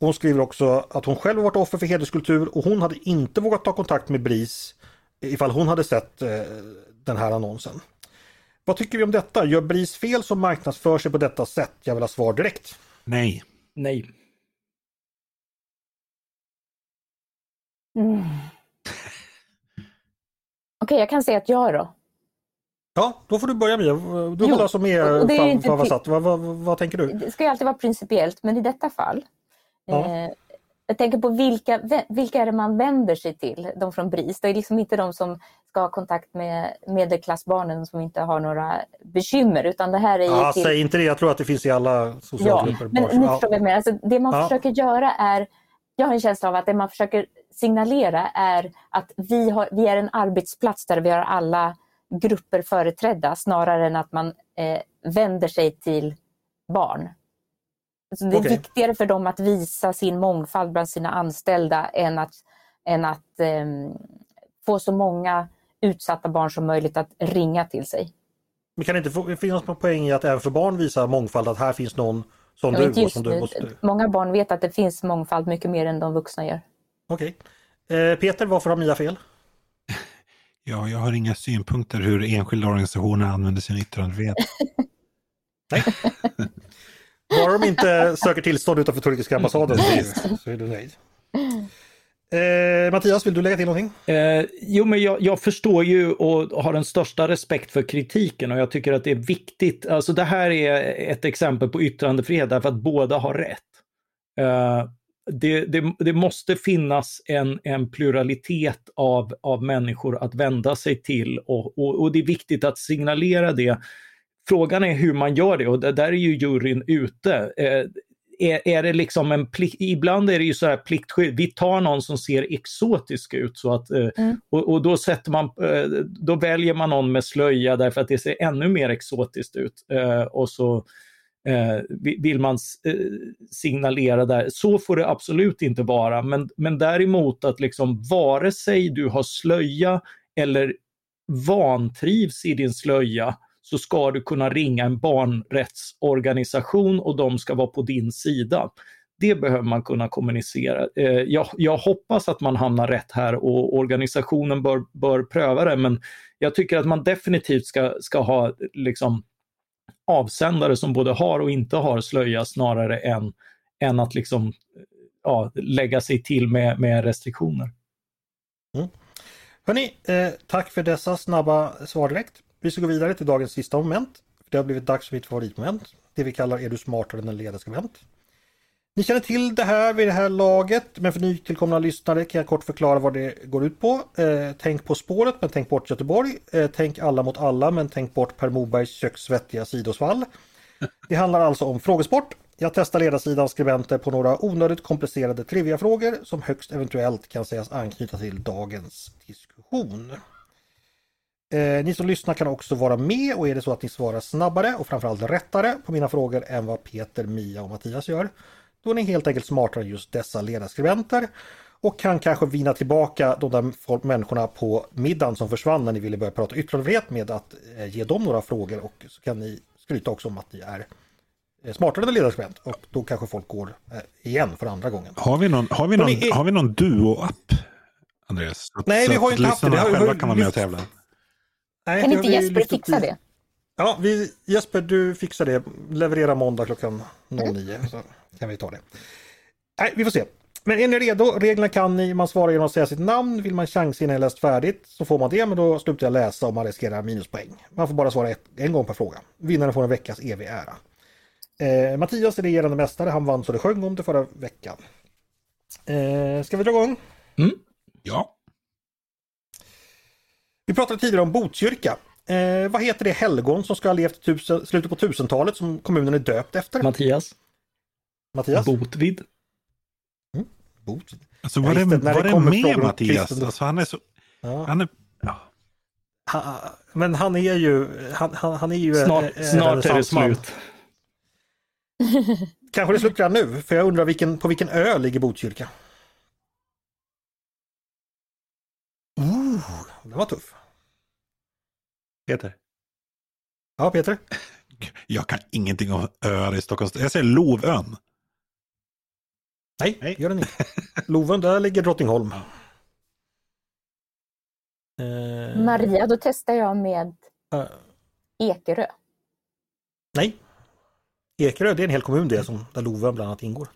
Och hon skriver också att hon själv varit offer för hederskultur och hon hade inte vågat ta kontakt med BRIS ifall hon hade sett eh, den här annonsen. Vad tycker vi om detta? Gör BRIS fel som marknadsför sig på detta sätt? Jag vill ha svar direkt. Nej. Nej. Mm. Okej, jag kan säga att jag då. Ja, då får du börja Mia. Du Jo, håller alltså med och det är Fav- inte Fav ty- Assad. Vad, vad, vad tänker du? Det ska ju alltid vara principiellt, men i detta fall. Ja. Eh, jag tänker på vilka, vilka är det man vänder sig till, de från BRIS. Det är liksom inte de som ska ha kontakt med medelklassbarnen som inte har några bekymmer utan det här är ja, till... Säg inte det, jag tror att det finns i alla socialgrupper. Ja, men jag menar. Alltså, det man ja. försöker göra är, jag har en känsla av att det man försöker signalera är att vi, har, vi är en arbetsplats där vi har alla grupper företrädda snarare än att man eh, vänder sig till barn. Alltså det är okay. viktigare för dem att visa sin mångfald bland sina anställda än att, än att eh, få så många utsatta barn som möjligt att ringa till sig. Men kan det inte finnas någon poäng i att även för barn visa mångfald, att här finns någon som jag du? Och som du måste... Många barn vet att det finns mångfald mycket mer än de vuxna gör. Okej. Okay. Eh, Peter, varför har Mia fel? Ja, jag har inga synpunkter hur enskilda organisationer använder sin yttrandefrihet. Nej. Bara de inte söker tillstånd utanför turkiska ambassaden så är du nöjd. Eh, Mattias, vill du lägga till någonting? Eh, jo, men jag, jag, förstår ju och har den största respekt för kritiken och jag tycker att det är viktigt. Alltså det här är ett exempel på yttrandefrihet därför att båda har rätt. Eh, det, det, det, måste finnas en, en pluralitet av, av människor att vända sig till och, och, och det är viktigt att signalera det Frågan är hur man gör det och där är ju juryn ute. Eh, Eh, är, är det liksom en plikt, ibland är det ju så här pliktskydd, vi tar någon som ser exotisk ut så att, eh, mm. och, och, då sätter man, eh, då väljer man någon med slöja därför att det ser ännu mer exotiskt ut. Och så vill man signalera där. Så får det absolut inte vara, men, men däremot att liksom vare sig du har slöja eller vantrivs i din slöja så ska du kunna ringa en barnrättsorganisation och de ska vara på din sida. Det behöver man kunna kommunicera. Eh, jag, jag, hoppas att man hamnar rätt här och organisationen bör, bör pröva det, men jag tycker att man definitivt ska, ska ha liksom, avsändare som både har och inte har slöja snarare än, än att liksom, ja, lägga sig till med, med restriktioner. Mm. Hörni, eh, tack för dessa snabba svar direkt. Vi ska gå vidare till dagens sista moment. Det har blivit dags för mitt favoritmoment. Det vi kallar Är du smartare än en ledarskribent? Ni känner till det här vid det här laget, men för nytillkomna lyssnare kan jag kort förklara vad det går ut på. Eh, tänk På spåret, men tänk bort Göteborg. Eh, tänk Alla mot alla, men tänk bort Per Mobergs kökssvettiga sidosvall. Det handlar alltså om frågesport. Jag testar ledarsidans skribenter på några onödigt komplicerade triviafrågor som högst eventuellt kan sägas anknyta till dagens diskussion. Eh, ni som lyssnar kan också vara med och är det så att ni svarar snabbare och framförallt rättare på mina frågor än vad Peter, Mia och Mattias gör, då är ni helt enkelt smartare än just dessa ledarskribenter och kan kanske vinna tillbaka de där människorna på middagen som försvann när ni ville börja prata yttrandefrihet med att eh, ge dem några frågor och så kan ni skryta också om att ni är eh, smartare än ledarskribent och då kanske folk går eh, igen för andra gången. Har vi någon, har vi någon, ni, har vi någon duo-app? Andreas? Nej, vi har inte haft det. själva kan vara med och tävla. Nej, kan inte Jesper fixa det? Ja, vi, Jesper du fixar det. Leverera måndag klockan 09 mm. så kan vi ta det. Nej, vi får se. Men är ni redo? Reglerna kan ni. Man svarar genom att säga sitt namn. Vill man chansa innan jag läst färdigt så får man det, men då slutar jag läsa om man riskerar minuspoäng. Man får bara svara ett, en gång per fråga. Vinnaren får en veckas evig ära. Eh, Mattias är regerande mästare. Han vann så det sjöng om det förra veckan. Eh, ska vi dra igång? Mm. Ja. Vi pratade tidigare om Botkyrka. Eh, vad heter det helgon som ska ha levt tusen, slutet på 1000-talet som kommunen är döpt efter? Mattias. Mattias? Botvid. Mm, Botvid. Alltså var det, var det, det med Mattias? Alltså han är så... Ja. Han är... Ja. Ha, men han är ju... Han, han, han är ju... Snart, eh, snart är det slut. Kanske det är slut redan nu, för jag undrar vilken, på vilken ö ligger Botkyrka? Uh, den var tuff. Peter. Ja, Peter. Jag kan ingenting om öar i Stockholm. Jag säger Lovön. Nej, Nej. gör den inte. Lovön, där ligger Drottningholm. Uh... Maria, då testar jag med uh... Ekerö. Nej. Ekerö, det är en hel kommun det som, där Lovön bland annat ingår.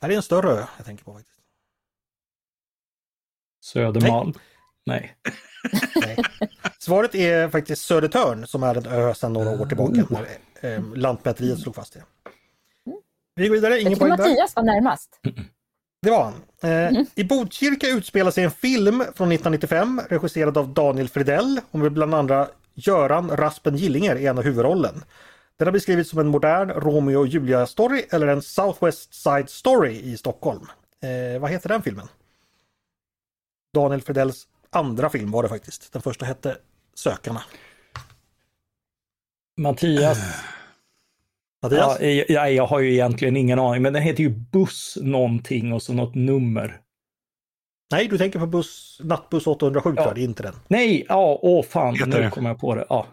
Det här är en större ö jag tänker på faktiskt. Södermalm. Nej. Nej. Svaret är faktiskt Södertörn som är en ö sedan några år tillbaka mm. när eh, Lantmäteriet slog fast det. Vi går vidare, ingen poäng där. Mattias var närmast. Det var han. Eh, I Botkyrka utspelar sig en film från 1995 regisserad av Daniel Fridell och med bland andra Göran Raspen Gillinger i en av huvudrollen. Den har beskrivits som en modern Romeo och Julia-story eller en Southwest Side Story i Stockholm. Eh, vad heter den filmen? Daniel Fridells andra film var det faktiskt. Den första hette Sökarna. Mattias. Mattias? Ja, jag, jag har ju egentligen ingen aning, men den heter ju Buss någonting och så något nummer. Nej, du tänker på buss, nattbuss 807 Ja. tror jag, det är inte den. Nej, ja, åh fan, Heter nu kommer jag på det. Ja,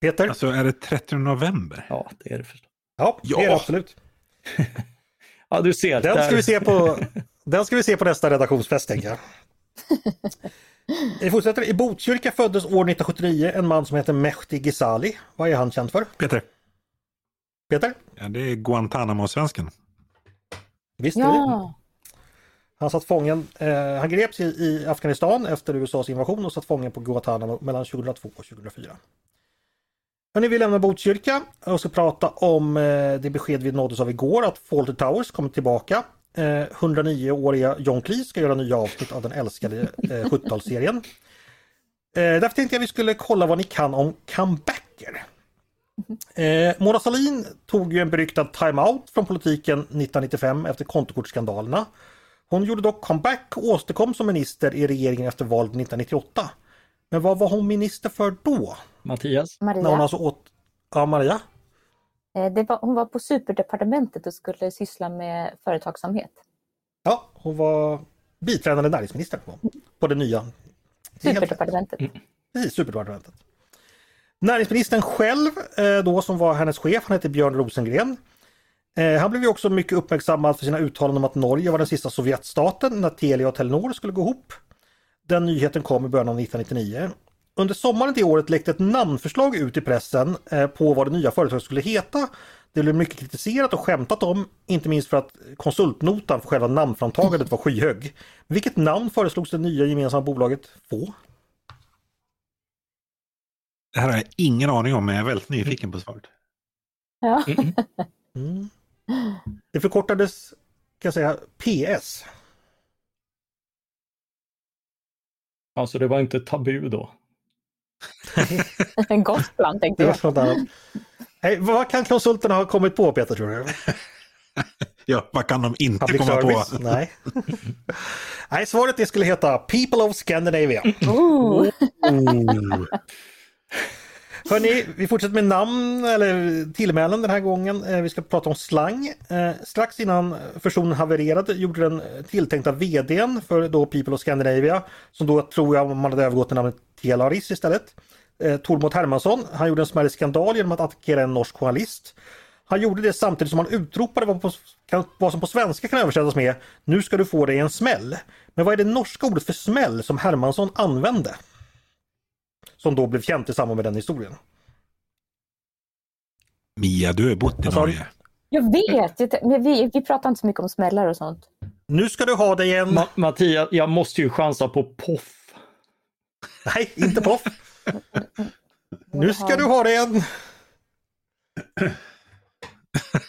Peter? Alltså är det 30 november? ja det är det förstås. Ja, det är det absolut. Ja, du ser. Den där- ska vi se på, den ska vi se på nästa redaktionsfest tänker jag. Vi fortsätter. I Botkyrka föddes år 1979 en man som heter Mehdi Ghezali. Vad är han känd för? Peter? Peter? Ja, det är Guantanamo-svensken. Visst är det. Ja, Han satt fången, eh, han greps i, i Afghanistan efter USAs invasion och satt fången på Guantanamo mellan 2002 och 2004. Hörrni, vi lämnar Botkyrka och ska prata om eh, det besked vi nåddes av igår att Fawlty Towers kommer tillbaka. Eh, 109-åriga John Cleese ska göra nya avsnitt av den älskade eh, 70-talsserien. Eh, därför tänkte jag vi skulle kolla vad ni kan om comebacker. Eh, Mona Sahlin tog ju en beryktad time-out från politiken 1995 efter kontokortsskandalerna. Hon gjorde dock comeback och återkom som minister i regeringen efter valet 1998. Men vad var hon minister för då? Mattias? När hon Maria. alltså åt... Ja, Maria? Eh, var, hon var på superdepartementet och skulle syssla med företagsamhet. Ja, hon var biträdande näringsminister på, på det nya. Superdepartementet. Precis, superdepartementet. Näringsministern själv eh, då som var hennes chef, han hette Björn Rosengren. Eh, han blev ju också mycket uppmärksammad för sina uttalanden om att Norge var den sista Sovjetstaten när Telia och Telenor skulle gå ihop. Den nyheten kom i början av 1999. Under sommaren det året läckte ett namnförslag ut i pressen eh, på vad det nya företaget skulle heta. Det blev mycket kritiserat och skämtat om, inte minst för att konsultnotan för själva namnframtagandet var skyhög. Vilket namn föreslogs det nya gemensamma bolaget få? Det här har jag ingen aning om, men jag är väldigt nyfiken på svaret. Ja. Mm. Det förkortades, kan jag säga, PS. Alltså det var inte tabu då. En Gotland tänkte jag. annat. Nej, vad kan konsulterna ha kommit på Peter tror du? Ja, vad kan de inte Public komma service? på? Nej. Nej, svaret det skulle heta People of Scandinavia. Oh. Hörni, vi fortsätter med namn eller tillmälen den här gången. Eh, Vi ska prata om slang. Eh, Strax innan fusionen havererade gjorde den tilltänkta VDn för då People of Scandinavia, som då tror jag man hade övergått till namnet Telaris istället. Eh, Tormod Hermansson, han gjorde en smärre skandal genom att attackera en norsk journalist. Han gjorde det samtidigt som han utropade vad, på, kan, vad som på svenska kan översättas med Nu ska du få dig en smäll. Men vad är det norska ordet för smäll som Hermansson använde? Som då blev känt i samband med den historien. Mia, du har bott i? Norge. Jag vet, men vi, vi pratar inte så mycket om smällar och sånt. Nu ska du ha dig en... Ma Mattias, jag måste ju chansa på poff. Nej, inte poff. Nu ska du ha dig en...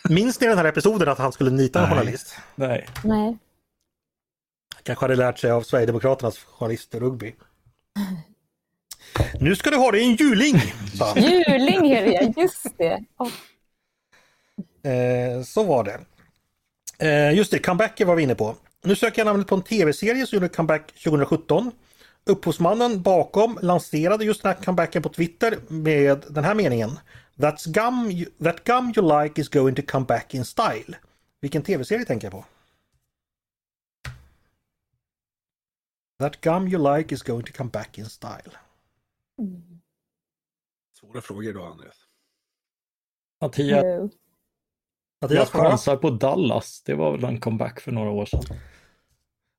Minns ni den här episoden att han skulle nita en Nej. journalist? Nej. Nej. Kanske hade lärt sig av Sverigedemokraternas journalist i rugby. Nu ska du ha dig en juling! sa han. Juling är det, just det. Oh. Eh, så var det. Eh, just det, comebacker var vi inne på. Nu söker jag namnet på en tv-serie som gjorde comeback 2017. Upphovsmannen bakom lanserade just den här comebacken på Twitter med den här meningen. That's gum you, that gum you like is going to come back in style. Vilken tv-serie tänker jag på? That gum you like is going to come back in style. Svåra frågor idag, Andreas. Mattias, No. jag Mattias, fråga? chansar på Dallas. Det var väl en comeback för några år sedan.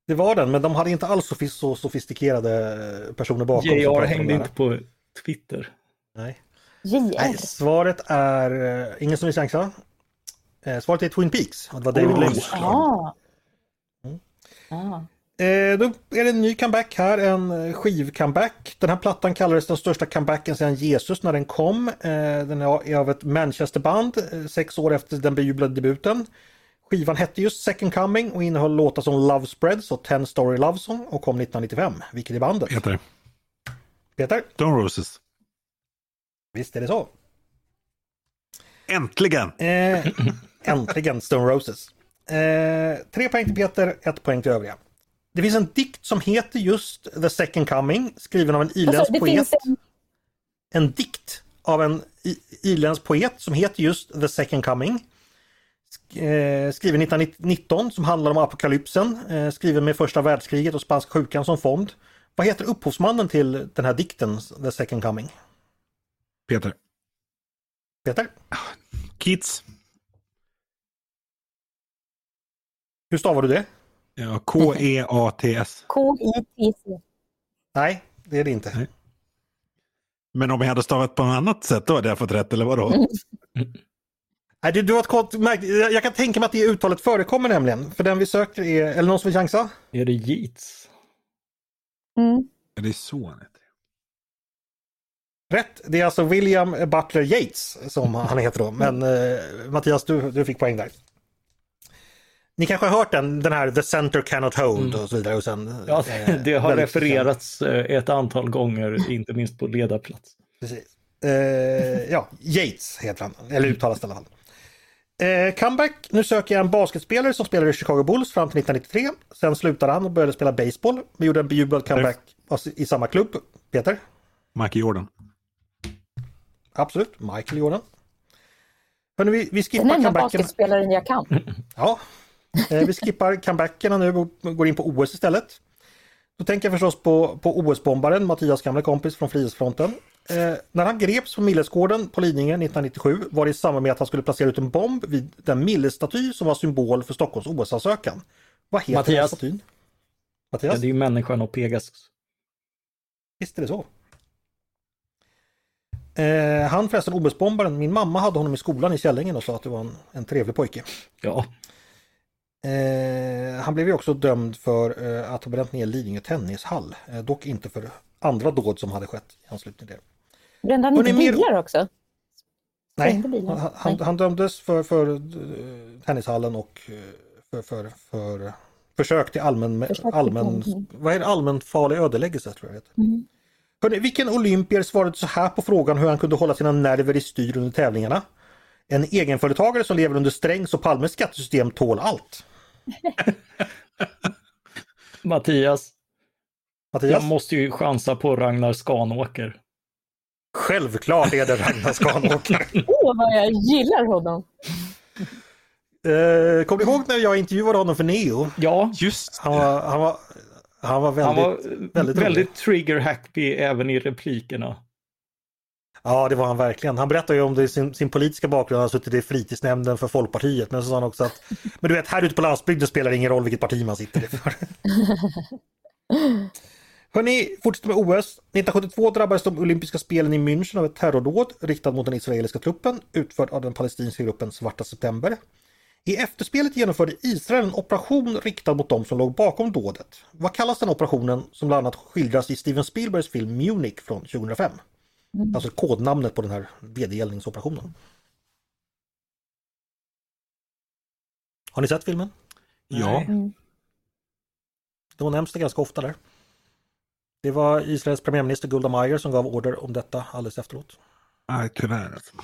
Det var den, men de hade inte alls så sofistikerade personer bakom. som JR hängde inte på Twitter. Nej. JR. Nej, svaret är... eh, ingen som vill chansa? Eh, svaret är Twin Peaks. och Det var David Oh. Lynch. Ja. Mm. Ja. Eh, då är det en ny comeback här, en eh, skiv-comeback. Den här plattan kallades den största comebacken sedan Jesus när den kom. Eh, den är är av ett Manchesterband, eh, sex år efter den bejublade debuten. Skivan hette just Second Coming och innehöll låtar som Love Spreads och Ten Story Love Song och kom 1995. Vilket är bandet? Peter. Peter? Stone Roses. Visst är det så. Äntligen! Eh, äntligen Stone Roses. Eh, tre poäng till Peter, ett poäng till övriga. Det finns en dikt som heter just The Second Coming, skriven av en irländsk Alltså, poet. en, En dikt av en irländsk poet som heter just The Second Coming. Eh, skriven 1919 som handlar om apokalypsen, eh, skriven med första världskriget och spanska sjukan som fond. Vad heter upphovsmannen till den här dikten, The Second Coming? Peter. Peter? Keats. Hur stavar du det? Ja, E K-E-A-T-S. K-I-T-C. Nej, det är det inte. Nej. Men om jag hade stavat på något annat sätt då hade jag fått rätt, eller vadå? Nej, det, du har ett kort, märkt- jag kan tänka mig att det uttalet förekommer nämligen. För den vi söker är, eller någon som vill chansa? Är det Yeats? Mm. Ja, det är så han heter. Rätt, det är alltså William Butler Yates som han heter då. Men eh, Mattias, du, du fick poäng där. Ni kanske har hört den, den här The Center Cannot Hold och så vidare. Och sen, Ja, eh, det har refererats eh, ett antal gånger, inte minst på ledarplats. Precis. Eh, ja, Yates heter han, eller uttalas det i alla fall. Eh, comeback, nu söker jag en basketspelare som spelade i Chicago Bulls fram till 1993. Sen slutade han och började spela baseball. Vi gjorde en bejublad comeback i samma klubb. Peter? Michael Jordan. Absolut, Michael Jordan. Hörrni, vi, vi Den skippar enda comebacken. basketspelaren jag kan. Ja, eh, vi skippar comebackerna nu och går in på OS istället. Då tänker jag förstås på, på OS-bombaren, Mattias gamla kompis från Frihetsfronten. Eh, när han greps på Millesgården på Lidingö 1997 var det i samband med att han skulle placera ut en bomb vid den Millesstaty som var symbol för Stockholms OS-ansökan. Vad heter den här Mattias. statyn? Ja, Mattias? det är ju människan och Pegasus. Visst är det så. Eh, han förresten, OS-bombaren, min mamma hade honom i skolan i Källingen och sa att det var en, en trevlig pojke. Ja, han blev ju också dömd för eh, att ha bränt ner Lidingö tennishall. Eh, dock inte för andra dåd som hade skett i anslutning till det. Brände han inte Hörrni, mer- bilar också? Nej, bilar? han, han, han dömdes för, för eh, tennishallen och eh, för, för, för försök till allmän, Försök allmän, vad är det, allmän farlig ödeläggelse tror jag heter. Mm. Hörrni, vilken olympier svarade så här på frågan hur han kunde hålla sina nerver i styr under tävlingarna? En egenföretagare som lever under Strängs och Palmes skattesystem tål allt. Mattias, Mattias? jag måste ju chansa på Ragnar Skanåker. Självklart är det Ragnar Skanåker. Åh, vad jag gillar honom! Eh, Kommer du ihåg när jag intervjuade honom för Neo? Ja, Just Han var, han var, han var väldigt... han var väldigt väldigt, trigger-happy även i replikerna. Ja, det var han verkligen. Han berättade ju om det, sin, sin politiska bakgrund. Han har suttit i fritidsnämnden för Folkpartiet. Men så sa han också att men du vet, här ute på landsbygden spelar det ingen roll vilket parti man sitter i för. Hörrni, fortsätter med OS. 1972 drabbades de olympiska spelen i München av ett terrordåd riktat mot den israeliska truppen utfört av den palestinska gruppen Svarta September. I efterspelet genomförde Israel en operation riktad mot de som låg bakom dådet. Vad kallas den operationen som bland annat skildras i Steven Spielbergs film Munich från 2005? Alltså kodnamnet på den här vedergällningsoperationen. Har ni sett filmen? Ja. Mm. Då nämns det ganska ofta där. Det var Israels premiärminister Golda Meir som gav order om detta alldeles efteråt. Nej, tyvärr. Alltså.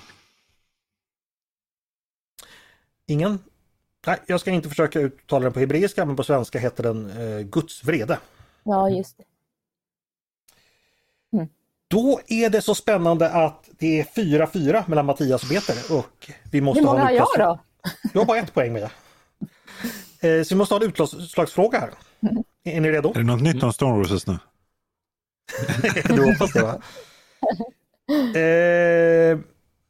Ingen? Nej, jag ska inte försöka uttala den på hebreiska men på svenska heter den eh, Guds vrede. Ja, just det. Då är det så spännande att det är 4-4 mellan Mattias och Peter och vi måste Hur många ha har jag då? Du har bara ett poäng med. Eh, så vi måste ha en utslagsfråga här. Är ni redo? Är det något nytt om Stone Roses nu? du hoppas det va? Eh,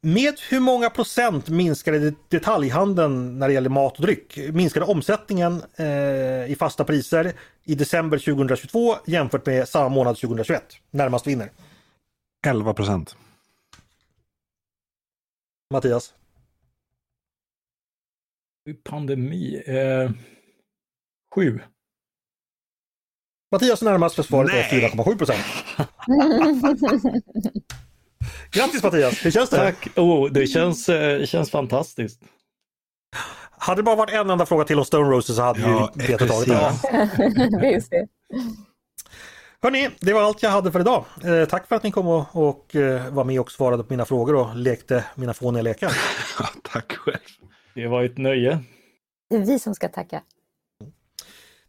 med hur många procent minskade det- detaljhandeln när det gäller mat och dryck? Minskade omsättningen eh, i fasta priser i december 2022 jämfört med samma månad 2021? Närmast vinner. 11 procent. Mattias? Pandemi. Eh, sju. Mattias är närmast för svaret är Nej. 4,7 procent. Grattis Mattias! Hur känns det? Tack! Oh, det känns, eh, känns fantastiskt. Hade det bara varit en enda fråga till om Stone Roses så hade Ja, ju Peter tagit är just det. Hörni, det var allt jag hade för idag. Eh, tack för att ni kom och, och eh, var med och svarade på mina frågor och lekte mina fåniga lekar. Ja, tack själv. Det var ett nöje. Det är vi som ska tacka.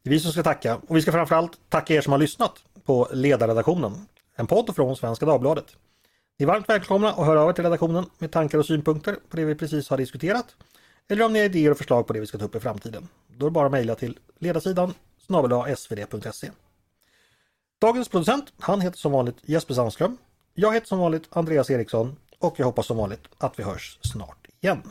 Det är vi som ska tacka och vi ska framförallt tacka er som har lyssnat på Ledarredaktionen, en podd från Svenska Dagbladet. Ni är varmt välkomna att höra av er till redaktionen med tankar och synpunkter på det vi precis har diskuterat. Eller om ni har idéer och förslag på det vi ska ta upp i framtiden. Då är det bara att mejla till ledarsidan snabel svd.se. Dagens producent, han heter som vanligt Jesper Sandström. Jag heter som vanligt Andreas Eriksson och jag hoppas som vanligt att vi hörs snart igen.